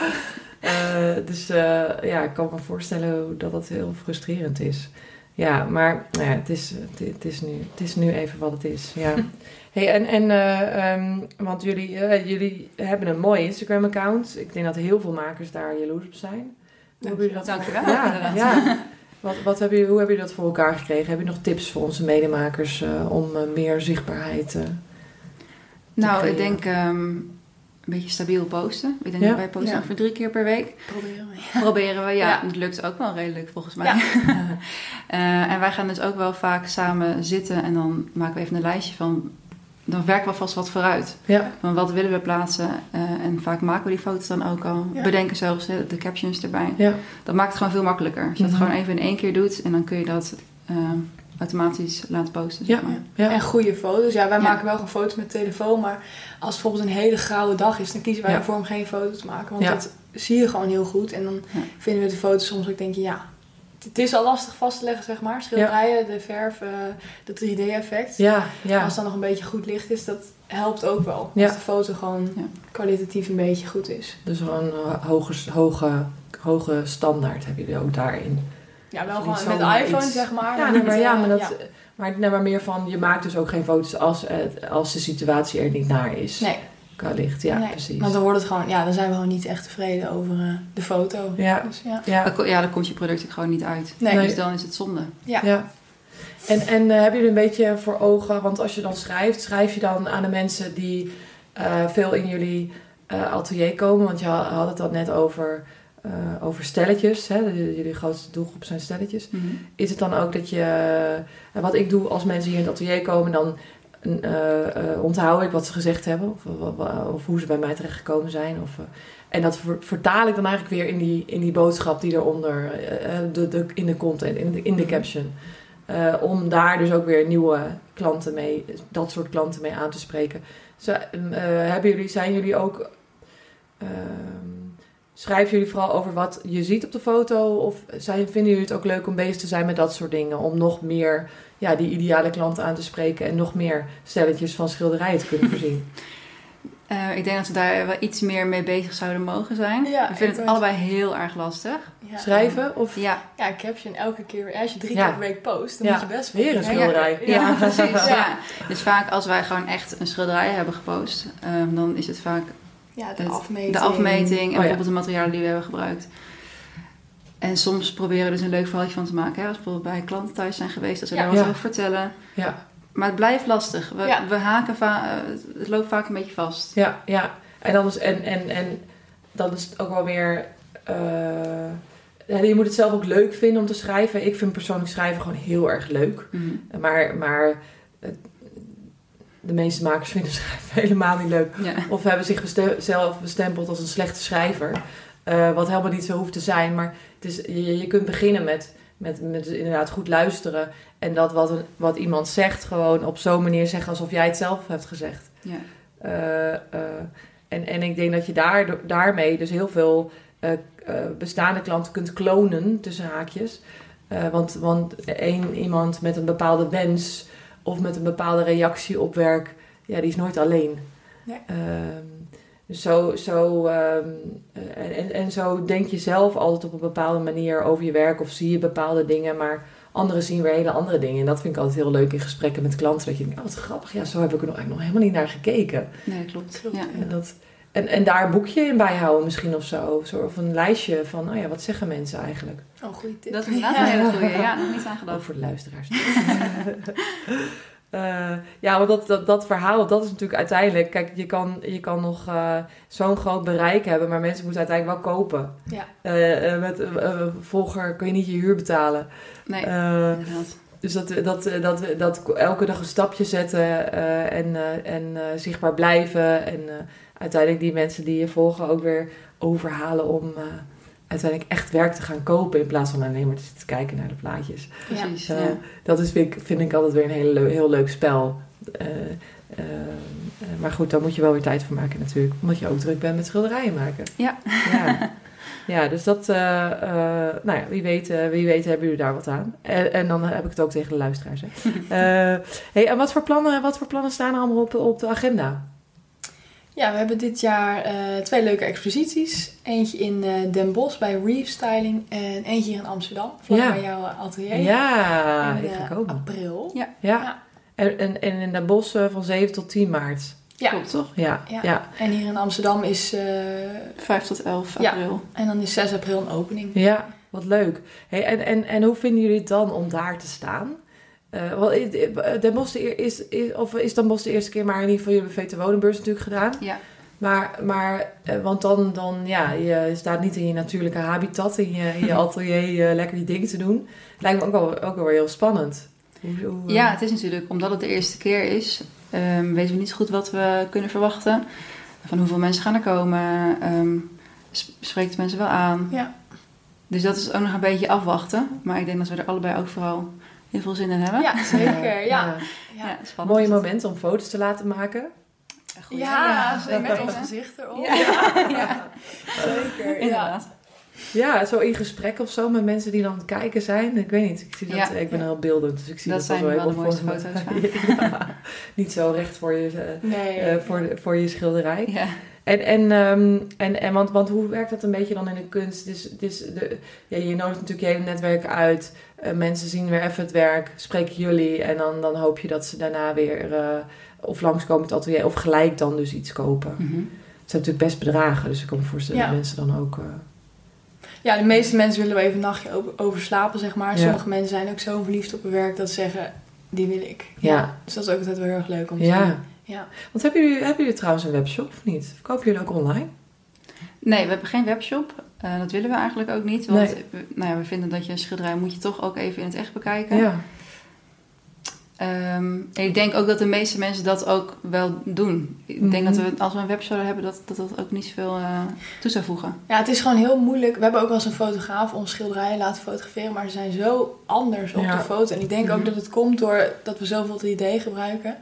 Dus ja, ik kan me voorstellen dat dat heel frustrerend is. Ja, maar nou ja, het, is, het, is nu, het is nu even wat het is. Ja. Hey, en, en eh, ehm, want jullie, eh, jullie hebben een mooi Instagram-account. Ik denk dat heel veel makers daar jaloers op zijn. Hoe hebben jullie dat Dankjewel. Ja. Wat, wat hebben jullie, hoe hebben jullie dat voor elkaar gekregen? Heb je nog tips voor onze medemakers eh, om meer zichtbaarheid? eh, Nou, creëren? ik denk ehm, een beetje stabiel posten. Ik denk Ja. dat wij posten Ja. ongeveer drie keer per week. Proberen we. Proberen we, ja. Ja. Het lukt ook wel redelijk volgens mij. Ja. Eh, en wij gaan dus ook wel vaak samen zitten en dan maken we even een lijstje van... Dan werken we vast wat vooruit. ja, Van wat willen we plaatsen? Eh, en vaak maken we die foto's dan ook al. Ja. Bedenken zelfs hè, de captions erbij. ja, Dat maakt het gewoon veel makkelijker. Als je dat Mhm. gewoon even in één keer doet en dan kun je dat eh, automatisch laten posten. Zeg Ja. maar. ja. En goede foto's. Ja, wij Ja. maken wel gewoon foto's met telefoon. Maar als het bijvoorbeeld een hele grauwe dag is, dan kiezen wij Ja. ervoor om geen foto te maken. Want Ja. dat zie je gewoon heel goed. En dan Ja. vinden we de foto's soms ook denk je, ja, het is al lastig vast te leggen, zeg maar. Schilderijen, de verf, eh, de 3D-effect. ja, ja. Als dan nog een beetje goed licht is, dat helpt ook wel. Ja. Als de foto gewoon Ja. kwalitatief een beetje goed is. Dus gewoon een hoge, hoge, hoge standaard hebben jullie ook daarin. Ja, wel gewoon met iPhone, iets- zeg maar. Ja, maar nee, maar, ja, maar, dat, ja. maar, nee, maar meer van, je maakt dus ook geen foto's als, als de situatie er niet naar is. Nee, Qua licht, ja, nee. precies. Want dan wordt het gewoon, ja, dan zijn we gewoon niet echt tevreden over eh, de foto. Ja. Dus ja. ja, Dan Ja, dan komt je product ook gewoon niet uit. Nee. Dus dan is het zonde. Ja. ja. En, en eh, hebben jullie een beetje voor ogen, want als je dan schrijft, schrijf je dan aan de mensen die eh, veel in jullie eh, atelier komen? Want je ha- had het al net over, eh, over stelletjes, hè? Jullie grootste doelgroep zijn stelletjes. Mhm. Is het dan ook dat je, eh, wat ik doe als mensen hier in het atelier komen, dan eh, onthoud ik wat ze gezegd hebben of, of, hoe ze bij mij terechtgekomen zijn. Of, en dat ver- vertaal ik dan eigenlijk weer in die, in die boodschap die eronder, de, de, in de content, in de, in de caption. Om daar dus ook weer nieuwe klanten mee, dat soort klanten mee aan te spreken. Zo, hebben jullie, zijn jullie ook, ehm, schrijven jullie vooral over wat je ziet op de foto? Of zijn, vinden jullie het ook leuk om bezig te zijn met dat soort dingen? Om nog meer ja, die ideale klant aan te spreken en nog meer stelletjes van schilderijen te kunnen voorzien? Eh, ik denk dat we daar wel iets meer mee bezig zouden mogen zijn. Ja, we vinden ik het ook. allebei heel erg lastig. Ja. Schrijven? Of Ja, Ja, caption elke keer. Als je drie Ja. keer per week post, dan Ja. moet je best wel. Weer een Ja, schilderij. Ja, ja, precies. Dus vaak als wij gewoon echt een schilderij hebben gepost, ehm, dan is het vaak Ja, de Het- afmeting. de afmeting en ja. bijvoorbeeld de materialen die we hebben gebruikt. En soms proberen we dus een leuk verhaaltje van te maken. Hè? Als we bijvoorbeeld bij klanten thuis zijn geweest, dat Ja. daar wat Ja. over vertellen. ja, Maar het blijft lastig. We, Ja. we haken va- eh, het loopt vaak een beetje vast. ja, ja. En dan is, en, en, en dan is het ook wel weer. eh, ja, je moet het zelf ook leuk vinden om te schrijven. Ik vind persoonlijk schrijven gewoon heel erg leuk. Mhm. Maar, maar de meeste makers vinden schrijven helemaal niet leuk. Ja. Of hebben zich beste- zelf bestempeld als een slechte schrijver. Eh, wat helemaal niet zo hoeft te zijn. Maar het is, je, je kunt beginnen met, met, met inderdaad goed luisteren. En dat wat, een, wat iemand zegt gewoon op zo'n manier zeggen alsof jij het zelf hebt gezegd. Ja. Eh, eh, en, en ik denk dat je daar, daarmee dus heel veel bestaande klanten kunt klonen, tussen haakjes. Want, want één iemand met een bepaalde wens of met een bepaalde reactie op werk, ja, die is nooit alleen. Nee. Ehm, dus zo, zo, ehm, eh, en, en zo denk je zelf altijd op een bepaalde manier over je werk of zie je bepaalde dingen, maar anderen zien weer hele andere dingen. En dat vind ik altijd heel leuk in gesprekken met klanten. Dat je denkt, oh wat grappig, ja, zo heb ik er nog, eigenlijk nog helemaal niet naar gekeken. Nee, klopt. Klopt. Ja. En, dat, en, en daar een boekje in bijhouden misschien of zo. Zo, Of een lijstje van, oh ja, wat zeggen mensen eigenlijk? Oh, goede tip. Dat is inderdaad een hele goede. Ja, nog niet aan Ook voor de luisteraars. Eh, ja, want dat, dat, dat verhaal, dat is natuurlijk uiteindelijk... Kijk, je kan, je kan nog eh, zo'n groot bereik hebben... maar mensen moeten uiteindelijk wel kopen. Ja. Eh, eh, met uh, volger kun je niet je huur betalen. Nee, Eh, inderdaad. dus dat, dat, dat, dat, elke dag een stapje zetten eh, en, eh, en eh, zichtbaar blijven. En eh, uiteindelijk die mensen die je volgen ook weer overhalen om eh, uiteindelijk echt werk te gaan kopen. In plaats van alleen maar te zitten kijken naar de plaatjes. Precies. Ja. Ja. Dat is, vind, ik, vind ik altijd weer een hele leu- heel leuk spel. Eh, eh, eh, maar goed, daar moet je wel weer tijd voor maken natuurlijk. Omdat je ook druk bent met schilderijen maken. Ja. Ja, ja dus dat... eh, eh, nou ja, wie weet, eh, wie weet hebben jullie daar wat aan. En, en dan heb ik het ook tegen de luisteraars. Hè. Eh, hey, en wat voor, plannen, wat voor plannen staan er allemaal op, op de agenda? Ja, we hebben dit jaar eh, twee leuke exposities. Eentje in eh, Den Bosch bij Restyling en eentje hier in Amsterdam. Vlak Ja. bij jouw atelier. Ja, in komen. april. Ja. Ja. En, en, en in de bossen van 7 tot 10 maart. Ja. Klopt. Toch? Ja. Ja. Ja. En hier in Amsterdam is... eh, 5 tot 11 Ja. april. en dan is 6 april een opening. Ja, wat leuk. Hey, en, en, en hoe vinden jullie het dan om daar te staan? Eh wel, is- Den Bosch de eer- is, is, of is Den Bosch de eerste keer, maar in ieder geval jullie hebben VT Wonenbeurs natuurlijk gedaan. Ja. Maar, maar eh, want dan, dan, ja, je staat niet in je natuurlijke habitat, in je, in je atelier eh, lekker die dingen te doen. Lijkt me ook wel, ook wel weer heel spannend. Hoe, hoe, eh, Ja, het is natuurlijk, omdat het de eerste keer is, ehm, weten we niet zo goed wat we kunnen verwachten. Van hoeveel mensen gaan er komen, ehm, s- spreekt de mensen wel aan. Ja. Dus dat is ook nog een beetje afwachten. Maar ik denk dat we er allebei ook vooral heel veel zin in hebben. Ja, zeker. Ja. ja. Ja. Ja, spannend. Mooie momenten om foto's te laten maken. Goeie. Ja, met ons gezicht erop. Ja. ja. Zeker. Ja. inderdaad. Ja, zo in gesprek of zo met mensen die dan aan het kijken zijn. Ik weet niet, ik, zie dat, Ja. ik ben heel beeldend, dus ik zie Dat dat, zijn wel wel de mooiste foto's Ja, niet zo recht voor je, eh, Nee. eh, voor, voor je schilderij. En, en, ehm, en, en want, want hoe werkt dat een beetje dan in de kunst? Dus, dus de, ja, je nodigt natuurlijk je hele netwerk uit. Eh, mensen zien weer even het werk, spreken jullie. En dan, dan hoop je dat ze daarna weer eh, of langskomen het atelier of gelijk dan dus iets kopen. Mhm. Het zijn natuurlijk best bedragen, dus ik kan me voorstellen Ja. dat mensen dan ook... eh, Ja, de meeste mensen willen wel even een nachtje over, over slapen, zeg maar. Ja. Sommige mensen zijn ook zo verliefd op hun werk dat ze zeggen, die wil ik. Ja. Dus dat is ook altijd wel heel erg leuk om te ja. zien. Ja. Want hebben jullie, hebben jullie trouwens een webshop of niet? Verkopen jullie ook online? Nee, we hebben geen webshop. Eh, dat willen we eigenlijk ook niet. Want Nee. we, nou ja, we vinden dat je een schilderij moet je toch ook even in het echt bekijken. Ja. Ehm, en ik denk ook dat de meeste mensen dat ook wel doen. Ik denk Mhm. dat we, als we een webshop hebben, dat dat, dat ook niet zoveel eh toe zou voegen. ja, het is gewoon heel moeilijk. We hebben ook wel eens een fotograaf ons schilderijen laten fotograferen, maar ze zijn zo anders op Ja. de foto. En ik denk Mhm. ook dat het komt door dat we zoveel 3D gebruiken.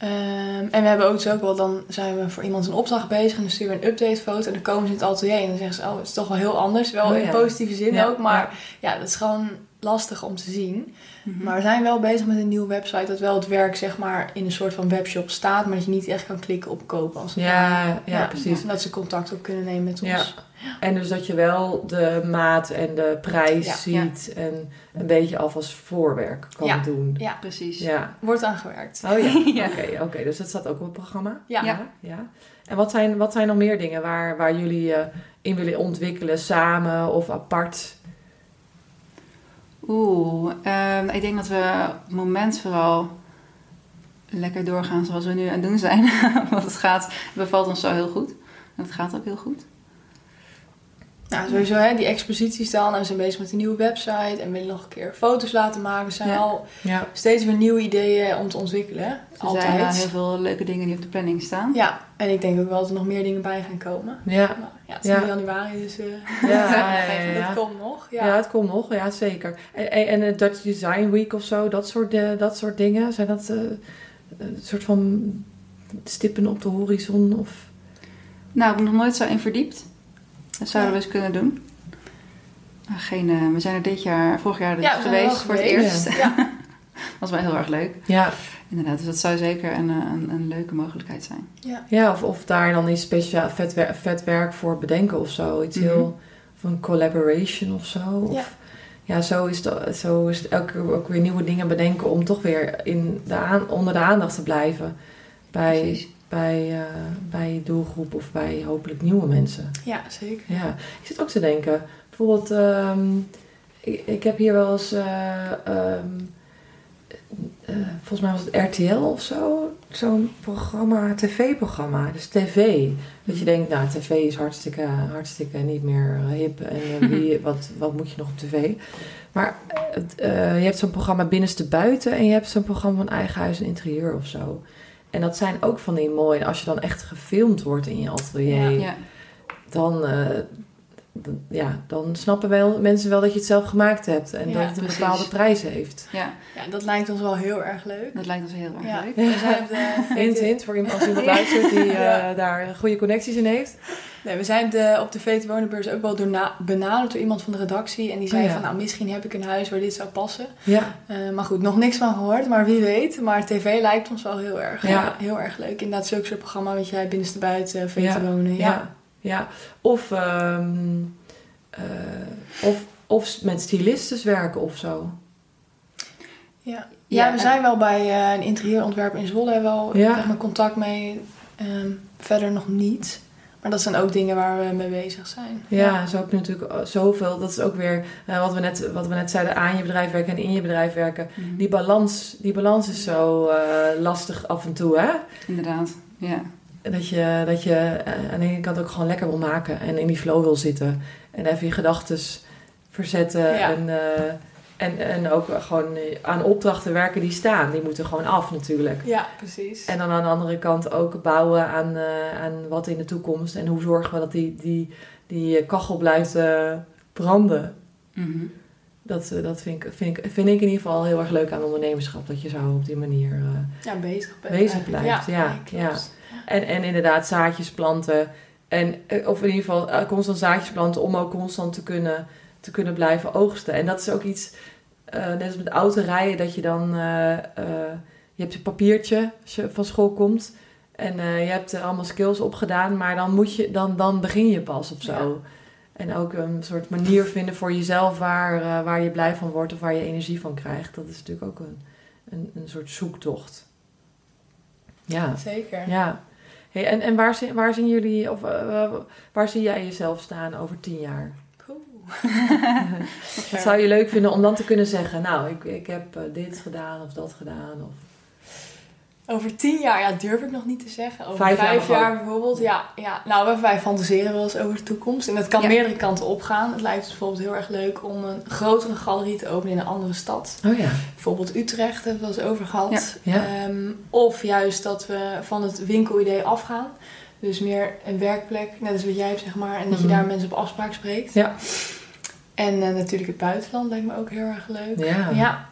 Ehm, en we hebben ook ook wel, dan zijn we voor iemand een opdracht bezig en dan sturen we een update foto en dan komen ze in het atelier en dan zeggen ze, oh, het is toch wel heel anders. Wel Oh, in positieve zin Ja, ook, maar ja. dat is gewoon lastig om te zien. Mhm. Maar we zijn wel bezig met een nieuwe website, dat wel het werk zeg maar in een soort van webshop staat, maar dat je niet echt kan klikken op kopen. Als het Ja, ware. ja, precies. En dat ze contact op kunnen nemen met Ja. ons. En dus dat je wel de maat en de prijs Ja. ziet en een beetje alvast voorwerk kan Ja. doen. Ja, Precies. Ja. wordt aangewerkt. Oh ja, Ja. oké, oké. Dus dat staat ook op het programma? Ja. Ja. ja. En wat zijn, wat zijn nog meer dingen waar, waar jullie eh, in willen ontwikkelen, samen of apart? Oeh, ehm, ik denk dat we op het moment vooral lekker doorgaan zoals we nu aan het doen zijn. Want het gaat, bevalt ons zo heel goed. En het gaat ook heel goed. Nou, sowieso hè, die exposities dan. En we zijn bezig met een nieuwe website. En willen nog een keer foto's laten maken. Zijn Ja. al Ja. steeds weer nieuwe ideeën om te ontwikkelen. Er Altijd. zijn heel veel leuke dingen die op de planning staan. Ja, en ik denk ook wel dat er nog meer dingen bij gaan komen. Ja. Maar ja, het is Ja. nu januari, dus eh, Ja, ja, ja, ja. dat komt nog. Ja. Ja. het komt nog, ja zeker. En, en, Dutch Design Week of zo, dat soort, eh, dat soort dingen, zijn dat eh, een soort van stippen op de horizon? Of... Nou, ik ben nog nooit zo in verdiept. Dat zouden we eens kunnen doen. Nou, Geen, eh, we zijn er dit jaar, vorig jaar dus Ja, er geweest voor het eerst. Ja. was wel heel erg leuk. Ja, Inderdaad, dus dat zou zeker een, eh, een, een leuke mogelijkheid zijn. Ja. ja of, of daar dan iets speciaal vet, wer- vet werk voor bedenken of zo. Iets Mhm. heel van collaboration of zo. Of, Ja. ja, zo is, het, zo is het elke keer ook weer nieuwe dingen bedenken om toch weer in de aan, onder de aandacht te blijven. Bij, Precies. Bij, eh, bij je doelgroep of bij hopelijk nieuwe mensen. ja, zeker. Ja, ik zit ook te denken. Bijvoorbeeld, ehm, ik, ik heb hier wel eens, eh, ehm, eh, volgens mij was het RTL of zo, zo'n programma, tv-programma. Dus tv. Dat je denkt, nou, tv is hartstikke, hartstikke niet meer hip. En wie, wat, wat moet je nog op tv? Maar je hebt zo'n programma Binnenste Buiten en je hebt zo'n programma van Eigen Huis en Interieur of zo. En dat zijn ook van die mooie, als je dan echt gefilmd wordt in je atelier Ja, dan, eh, dan- ja, dan snappen wel, mensen wel dat je het zelf gemaakt hebt. En Ja, dat het een precies. bepaalde prijs heeft. ja, Ja, dat lijkt ons wel heel erg leuk. dat lijkt ons heel erg Ja, leuk. we zijn op de Hint, voor iemand als iemand luistert die eh, Ja. daar goede connecties in heeft. Nee, we zijn op de, op de VT Wonenbeurs ook wel door na- benaderd door iemand van de redactie. En die zei Oh ja. van, nou, misschien heb ik een huis waar dit zou passen. Ja, Eh, maar goed, nog niks van gehoord, maar wie weet. Maar tv lijkt ons wel heel erg, Ja. ja. heel erg leuk. Inderdaad, zulke soort programma wat jij binnenste buiten, VT Ja, Wonen. Ja. Ja. Of, ehm, eh, of, of met stylistes werken of zo. Ja. Ja, Ja, we zijn wel bij eh, een interieurontwerper in Zwolle wel Ja. maar, contact mee. Ehm, verder nog niet. Maar dat zijn ook dingen waar we mee bezig zijn. Ja, zo heb je natuurlijk zoveel. Dat is ook weer eh, wat, we net, wat we net zeiden, aan je bedrijf werken en in je bedrijf werken. Mhm. Die balans, die balans is zo eh, lastig af en toe, hè? Inderdaad, ja. Dat je, dat je eh, aan de ene kant ook gewoon lekker wil maken en in die flow wil zitten. En even je gedachten verzetten. Ja. En, eh, en, en ook gewoon aan opdrachten werken die staan. Die moeten gewoon af natuurlijk. Ja, precies. En dan aan de andere kant ook bouwen aan, eh, aan wat in de toekomst. En hoe zorgen we dat die, die, die kachel blijft branden. Mhm. Dat, dat vind, ik, vind, ik, vind ik in ieder geval heel erg leuk aan ondernemerschap. Dat je zo op die manier... ja, bezig. Bezig blijft, ja, nee, klopt. En, en inderdaad zaadjes planten. En, eh, of in ieder geval eh, constant zaadjes planten om ook constant te kunnen, te kunnen blijven oogsten. En dat is ook iets, eh, net als met autorijden, dat je dan... eh, je hebt je papiertje als je van school komt. En je hebt er allemaal skills opgedaan. Maar dan, moet je, dan, dan begin je pas of zo. Ja. En ook een soort manier vinden voor jezelf waar, waar je blij van wordt of waar je energie van krijgt. Dat is natuurlijk ook een, een, een soort zoektocht. Ja. Zeker. Ja. Hey, en en waar, zien, waar zien jullie, of eh, waar zie jij jezelf staan over tien jaar? Wat zou je leuk vinden om dan te kunnen zeggen, nou, ik, ik heb eh, dit gedaan of dat gedaan? Of... Over tien jaar, ja, durf ik nog niet te zeggen. Over Vijf vijf, jaar bijvoorbeeld, ja, ja. Nou, wij- fantaseren wel eens over de toekomst. En dat kan Ja. meerdere kanten opgaan. Het lijkt ons bijvoorbeeld heel erg leuk om een grotere galerie te openen in een andere stad. Oh ja. Bijvoorbeeld Utrecht, hebben we het wel eens over gehad. Ja. Ja. Ehm, of juist dat we van het winkelidee afgaan. Dus meer een werkplek, net als wat jij hebt, zeg maar. En dat je Mhm. daar mensen op afspraak spreekt. Ja. En eh, natuurlijk het buitenland lijkt me ook heel erg leuk. Ja. Ja,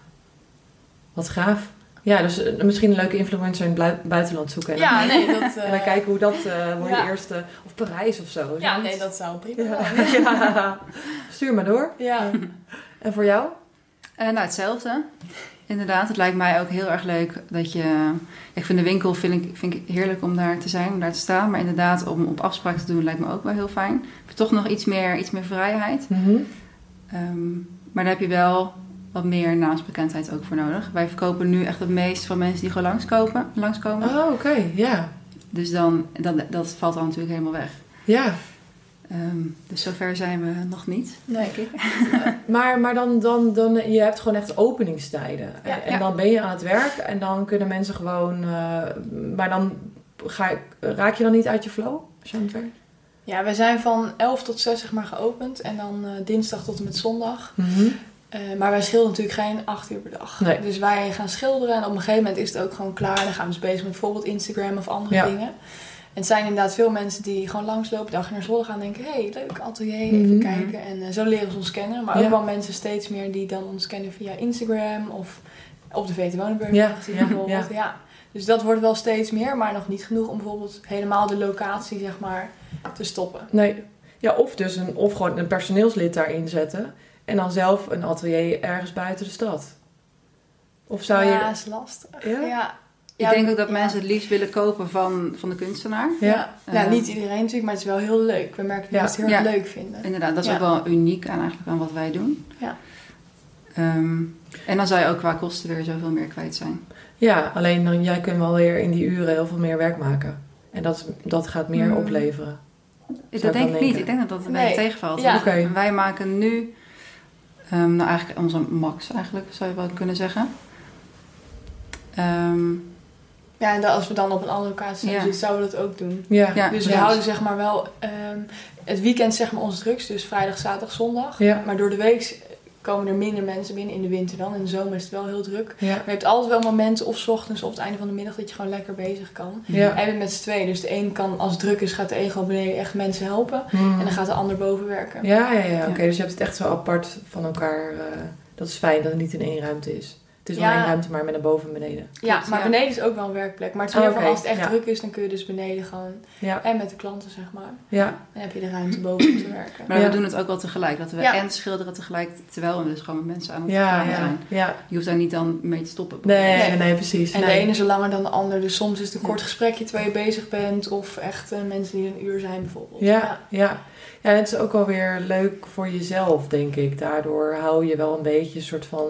Wat gaaf. Ja, dus eh, misschien een leuke influencer in het buitenland zoeken. En, ja dan, nee, dat... en dan eh, kijken hoe dat eh wordt ja. je eerste... Of Parijs of zo. Ja, nee, dat zou prima zijn. Ja. Stuur maar door. Ja. En voor jou? Eh, nou, hetzelfde. Inderdaad, het lijkt mij ook heel erg leuk dat je... Ik vind de winkel vind ik, vind ik heerlijk om daar te zijn, om daar te staan. Maar inderdaad, om op afspraak te doen lijkt me ook wel heel fijn. Je hebt toch nog iets meer, iets meer vrijheid. Mhm. Ehm, maar daar heb je wel wat meer naamsbekendheid ook voor nodig. Wij verkopen nu echt het meest van mensen die gewoon langskomen. langskomen. Oh, oké. Ja. Dus dan, dat, dat valt dan natuurlijk helemaal weg. Ja. Ehm, dus zover zijn we nog niet, Nee. denk ik. Maar, maar dan, dan, dan, je hebt gewoon echt openingstijden. Ja, en ja. dan ben je aan het werk en dan kunnen mensen gewoon... eh, maar dan ga, raak je dan niet uit je flow als je aan het werk Ja, we zijn van 11 tot 6 zeg maar geopend. En dan eh, dinsdag tot en met zondag. Eh, maar wij schilderen natuurlijk geen 8 uur per dag. Nee. Dus wij gaan schilderen en op een gegeven moment is het ook gewoon klaar. Dan gaan we dus bezig met bijvoorbeeld Instagram of andere Ja. dingen. En het zijn inderdaad veel mensen die gewoon langslopen, dag naar Zwolle gaan en denken... hé, hey, leuk atelier, even Mhm. kijken. En eh, zo leren ze ons kennen. Maar Ja. ook wel mensen steeds meer die dan ons kennen via Instagram of op de VT Wonenburg. Ja, gezien ja, bijvoorbeeld. Ja. Dus dat wordt wel steeds meer, maar nog niet genoeg om bijvoorbeeld helemaal de locatie zeg maar te stoppen. Nee. Ja, of dus een, of gewoon een personeelslid daarin zetten. En dan zelf een atelier ergens buiten de stad. Of zou je... Ja, is lastig. Ja? Ja. Ik Ja, denk ook dat ja. mensen het liefst willen kopen van, van de kunstenaar. Ja. Ja, ja, Eh, niet iedereen natuurlijk, maar het is wel heel leuk. We merken dat Ja. mensen het heel erg leuk vinden. Inderdaad, dat is Ja. ook wel uniek aan, eigenlijk aan wat wij doen. Ja. Ehm, en dan zou je ook qua kosten weer zoveel meer kwijt zijn. Ja, alleen dan, jij kunt wel weer in die uren heel veel meer werk maken. En dat, dat gaat meer Hmm. opleveren. Dat ik denk ik niet. Ik denk dat dat een Nee. beetje tegenvalt. Ja. Wij maken nu, ehm, nou eigenlijk onze max eigenlijk, zou je wel kunnen zeggen. Ehm, Ja, en dan- als we dan op een andere locatie Ja. zitten, zouden we dat ook doen. Ja. Ja. Dus we Ja. houden zeg maar wel het het weekend zeg maar ons drugs, dus vrijdag, zaterdag, zondag. Maar door de week komen er minder mensen binnen in de winter dan. In de zomer is het wel heel druk. Ja. Maar je hebt altijd wel momenten, of ochtends of het einde van de middag, dat je gewoon lekker bezig kan. Ja. En je bent met z'n tweeën, dus de een kan als het druk is, gaat de een gewoon beneden echt mensen helpen. Hmm. En dan gaat de ander boven werken. Ja, ja, ja. Oké, dus je hebt het echt zo apart van elkaar. eh, dat is fijn dat het niet in één ruimte is. Het is wel Ja. één ruimte, maar met een boven en beneden. Ja, Klopt, maar ja. beneden is ook wel een werkplek. Maar het is meer van oké, als het echt ja. druk is, dan kun je dus beneden gewoon. Ja, En met de klanten, zeg maar. ja, Dan heb je de ruimte boven om te werken. maar Ja. we doen het ook wel tegelijk. Dat we Ja. en schilderen tegelijk, terwijl we dus gewoon met mensen aan het ja, zijn. ja. Je hoeft daar niet dan mee te stoppen. Nee, nee, Nee. nee, precies. En nee. de ene is er langer dan de ander. Dus soms is het een kort gesprekje terwijl je bezig bent. Of echt eh, mensen die een uur zijn bijvoorbeeld. Ja, ja. Ja, en het is ook wel weer leuk voor jezelf, denk ik. Daardoor hou je wel een beetje een soort van...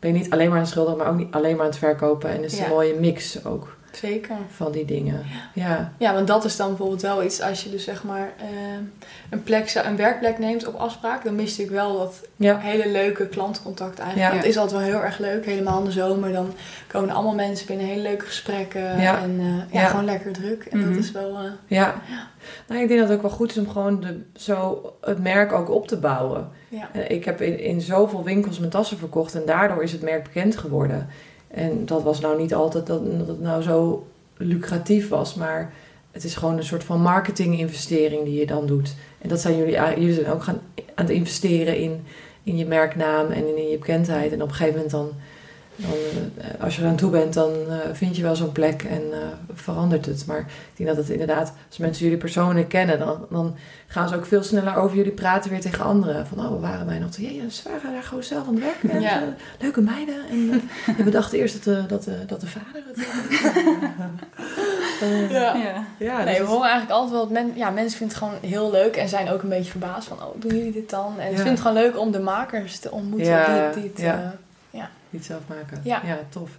Ben je niet alleen maar aan het schilderen, maar ook niet alleen maar aan het verkopen. En is het Ja. een mooie mix ook Zeker. van die dingen. Ja, Ja, want dat is dan bijvoorbeeld wel iets als je dus zeg maar eh, een, plek, een werkplek neemt op afspraak. Dan mis je natuurlijk wel dat ja, hele leuke klantcontact eigenlijk. Ja. Het is altijd wel heel erg leuk. Helemaal in de zomer. Dan komen allemaal mensen binnen. Hele leuke gesprekken. En eh, ja, gewoon lekker druk. En Mhm. dat is wel... eh, ja. Nou, ik denk dat het ook wel goed is om gewoon de, zo het merk ook op te bouwen. Ik heb in, in zoveel winkels mijn tassen verkocht en daardoor is het merk bekend geworden. En dat was nou niet altijd dat, dat het nou zo lucratief was, maar het is gewoon een soort van marketinginvestering die je dan doet. En dat zijn jullie, jullie zijn ook gaan, aan het investeren in, in je merknaam en in, je bekendheid. En op een gegeven moment dan, dan eh, als je eraan toe bent, dan eh, vind je wel zo'n plek en eh, verandert het. Maar ik denk dat het inderdaad, als mensen jullie persoonlijk kennen, dan, dan gaan ze ook veel sneller over jullie praten weer tegen anderen. Van, oh, we waren een atelier en ze waren daar gewoon zelf aan het werken. En, Ja. leuke meiden. En, en we dachten eerst dat de, dat de, dat de vader het Ja. Ja. ja, nee, dus we het- horen eigenlijk altijd wel dat men, ja, mensen vinden het gewoon heel leuk en zijn ook een beetje verbaasd van, oh, doen jullie dit dan? En Ja. ze vinden het gewoon leuk om de makers te ontmoeten Ja, die, die het, ja. Niet zelf maken. Ja. tof.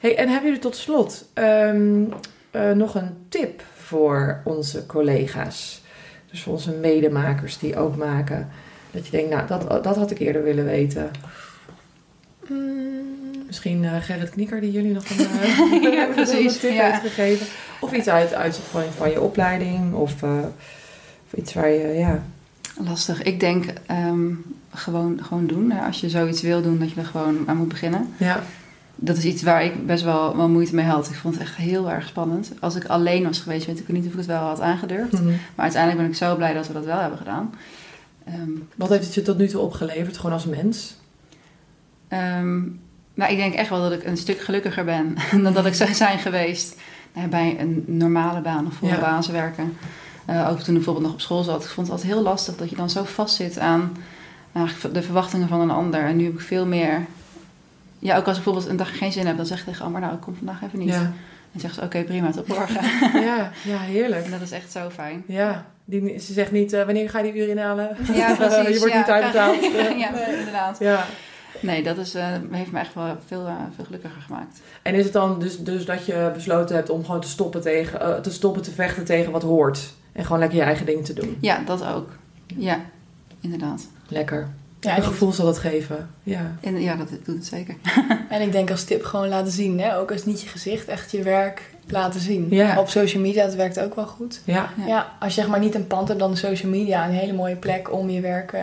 Hey, en hebben jullie tot slot ehm, eh, nog een tip voor onze collega's? Dus voor onze medemakers die ook maken. Dat je denkt, nou, dat, dat had ik eerder willen weten. mm, Misschien eh, Gerrit Knieker die jullie nog een, eh, Ja, een precies. tip Ja. heeft gegeven. Of iets uit, uit van, van je opleiding. Of, eh, of iets waar je, ja... Lastig. Ik denk ehm, gewoon, gewoon doen. Ja, Als je zoiets wil doen, dat je er gewoon aan moet beginnen. Ja, Dat is iets waar ik best wel, wel moeite mee had. Ik vond het echt heel erg spannend. Als ik alleen was geweest, weet ik niet of ik het wel had aangedurfd. Mhm. Maar uiteindelijk ben ik zo blij dat we dat wel hebben gedaan. Ehm, Wat heeft het je tot nu toe opgeleverd, gewoon als mens? ehm, nou, ik denk echt wel dat ik een stuk gelukkiger ben dan dat ik zou zijn geweest nou, bij een normale baan of voor Ja. een baas werken. Eh, ook toen ik bijvoorbeeld nog op school zat. Ik vond het altijd heel lastig dat je dan zo vastzit aan eigenlijk de verwachtingen van een ander. En nu heb ik veel meer... Ja, ook als ik bijvoorbeeld een dag geen zin heb, dan zeg ik tegen Amber, nou, ik kom vandaag even niet. Ja, En zegt ze, oké, prima, tot morgen. ja, ja heerlijk. en dat is echt zo fijn. Ja, die, ze zegt niet, eh, wanneer ga je die uur inhalen? Ja, precies. je wordt ja. niet uitbetaald. ja, inderdaad. ja. Nee, dat is, eh, heeft me echt wel veel, eh, veel gelukkiger gemaakt. En is het dan dus, dus dat je besloten hebt om gewoon te stoppen, tegen, eh, te stoppen te vechten tegen wat hoort? En gewoon lekker je eigen ding te doen? Ja, dat ook. Ja, inderdaad. Lekker. Ja, een en, gevoel zal dat geven. Ja. En, ja, dat doet het zeker. en ik denk als tip gewoon laten zien, hè? ook als niet je gezicht, echt je werk laten zien. Ja. Op social media, dat werkt ook wel goed. Ja. Ja. Ja, als je zeg maar niet een pand hebt, dan de social media een hele mooie plek om je werk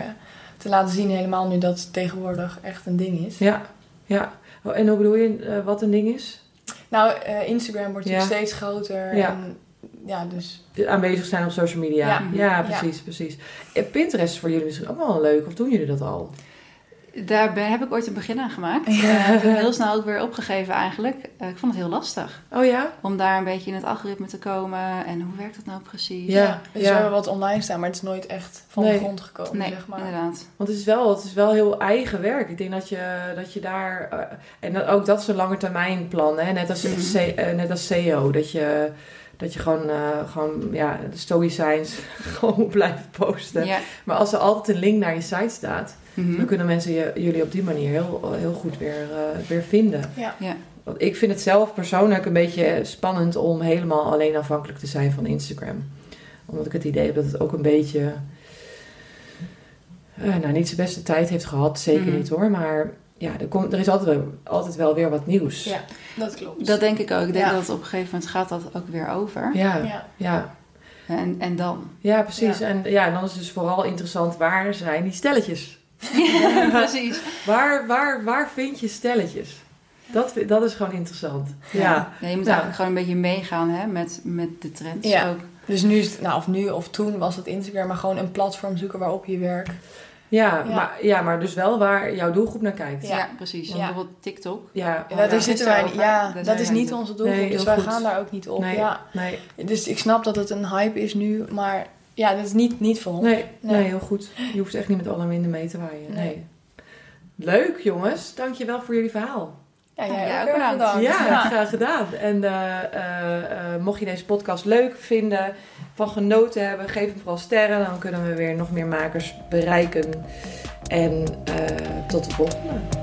te laten zien. Helemaal nu dat het tegenwoordig echt een ding is. Ja. ja. Oh, En hoe bedoel je eh, wat een ding is? Nou, eh, Instagram wordt Ja. natuurlijk steeds groter. Ja. En, ja, dus Aanwezig zijn op social media. Ja. Ja, precies, precies. Eh, Pinterest is voor jullie misschien ook wel leuk, of doen jullie dat al? Daar ben, heb ik ooit een begin aan gemaakt. Ja. Uh, heb ik heel snel ook weer opgegeven eigenlijk. Uh, ik vond het heel lastig. Oh ja? Om daar een beetje in het algoritme te komen. En hoe werkt dat nou precies? Ja, dus ja. we hebben wat online staan, maar het is nooit echt van nee. de grond gekomen, nee, zeg maar. inderdaad. Want het is, wel, het is wel heel eigen werk. Ik denk dat je, dat je daar... Uh, en dat, ook dat is een lange termijn plan, hè? Net als, uh, net als SEO. Dat je, dat je gewoon, uh, gewoon ja, storysigns gewoon moet blijven posten. Ja. Maar als er altijd een link naar je site staat... Mhm. dan kunnen mensen je, jullie op die manier heel, heel goed weer, uh, weer vinden. Ja. Ja. Want ik vind het zelf persoonlijk een beetje spannend om helemaal alleen afhankelijk te zijn van Instagram. Omdat ik het idee heb dat het ook een beetje. Uh, nou, niet zijn beste tijd heeft gehad, zeker Mhm. niet hoor. Maar ja, er, komt, er is altijd, wel- altijd wel weer wat nieuws. Ja, dat klopt. Dat denk ik ook. Ik denk Ja. dat op een gegeven moment gaat dat ook weer over. Ja, ja. ja. ja. En, en dan? precies. Ja. En ja, dan is het dus vooral interessant waar zijn die stelletjes? Ja, precies. Waar, waar, waar vind je stelletjes? Dat, dat is gewoon interessant. Ja. Ja, je moet eigenlijk gewoon een beetje meegaan hè, met, met de trends Ja. ook. Dus nu is het, nou of nu of toen was het Instagram, maar gewoon een platform zoeken waarop je werkt. Ja, Ja. Maar, ja, maar dus wel waar jouw doelgroep naar kijkt. Ja, Ja. precies. Ja. Bijvoorbeeld TikTok. Ja, daar zitten wij, ja, Daar dat is niet onze doelgroep, Nee, dus wij goed. gaan daar ook niet op. nee, Ja. nee, Dus ik snap dat het een hype is nu, maar ja, dat is niet, niet voor ons. nee, nee, Nee. heel goed. Je hoeft echt niet met alle winden mee te waaien. Nee. Nee. Leuk jongens, dankjewel voor jullie verhaal. Ja, Ja, jij ook bedankt. bedankt. Ja, graag gedaan. En eh, eh, eh, mocht je deze podcast leuk vinden, van genoten hebben, geef hem vooral sterren. Dan kunnen we weer nog meer makers bereiken. En tot de volgende.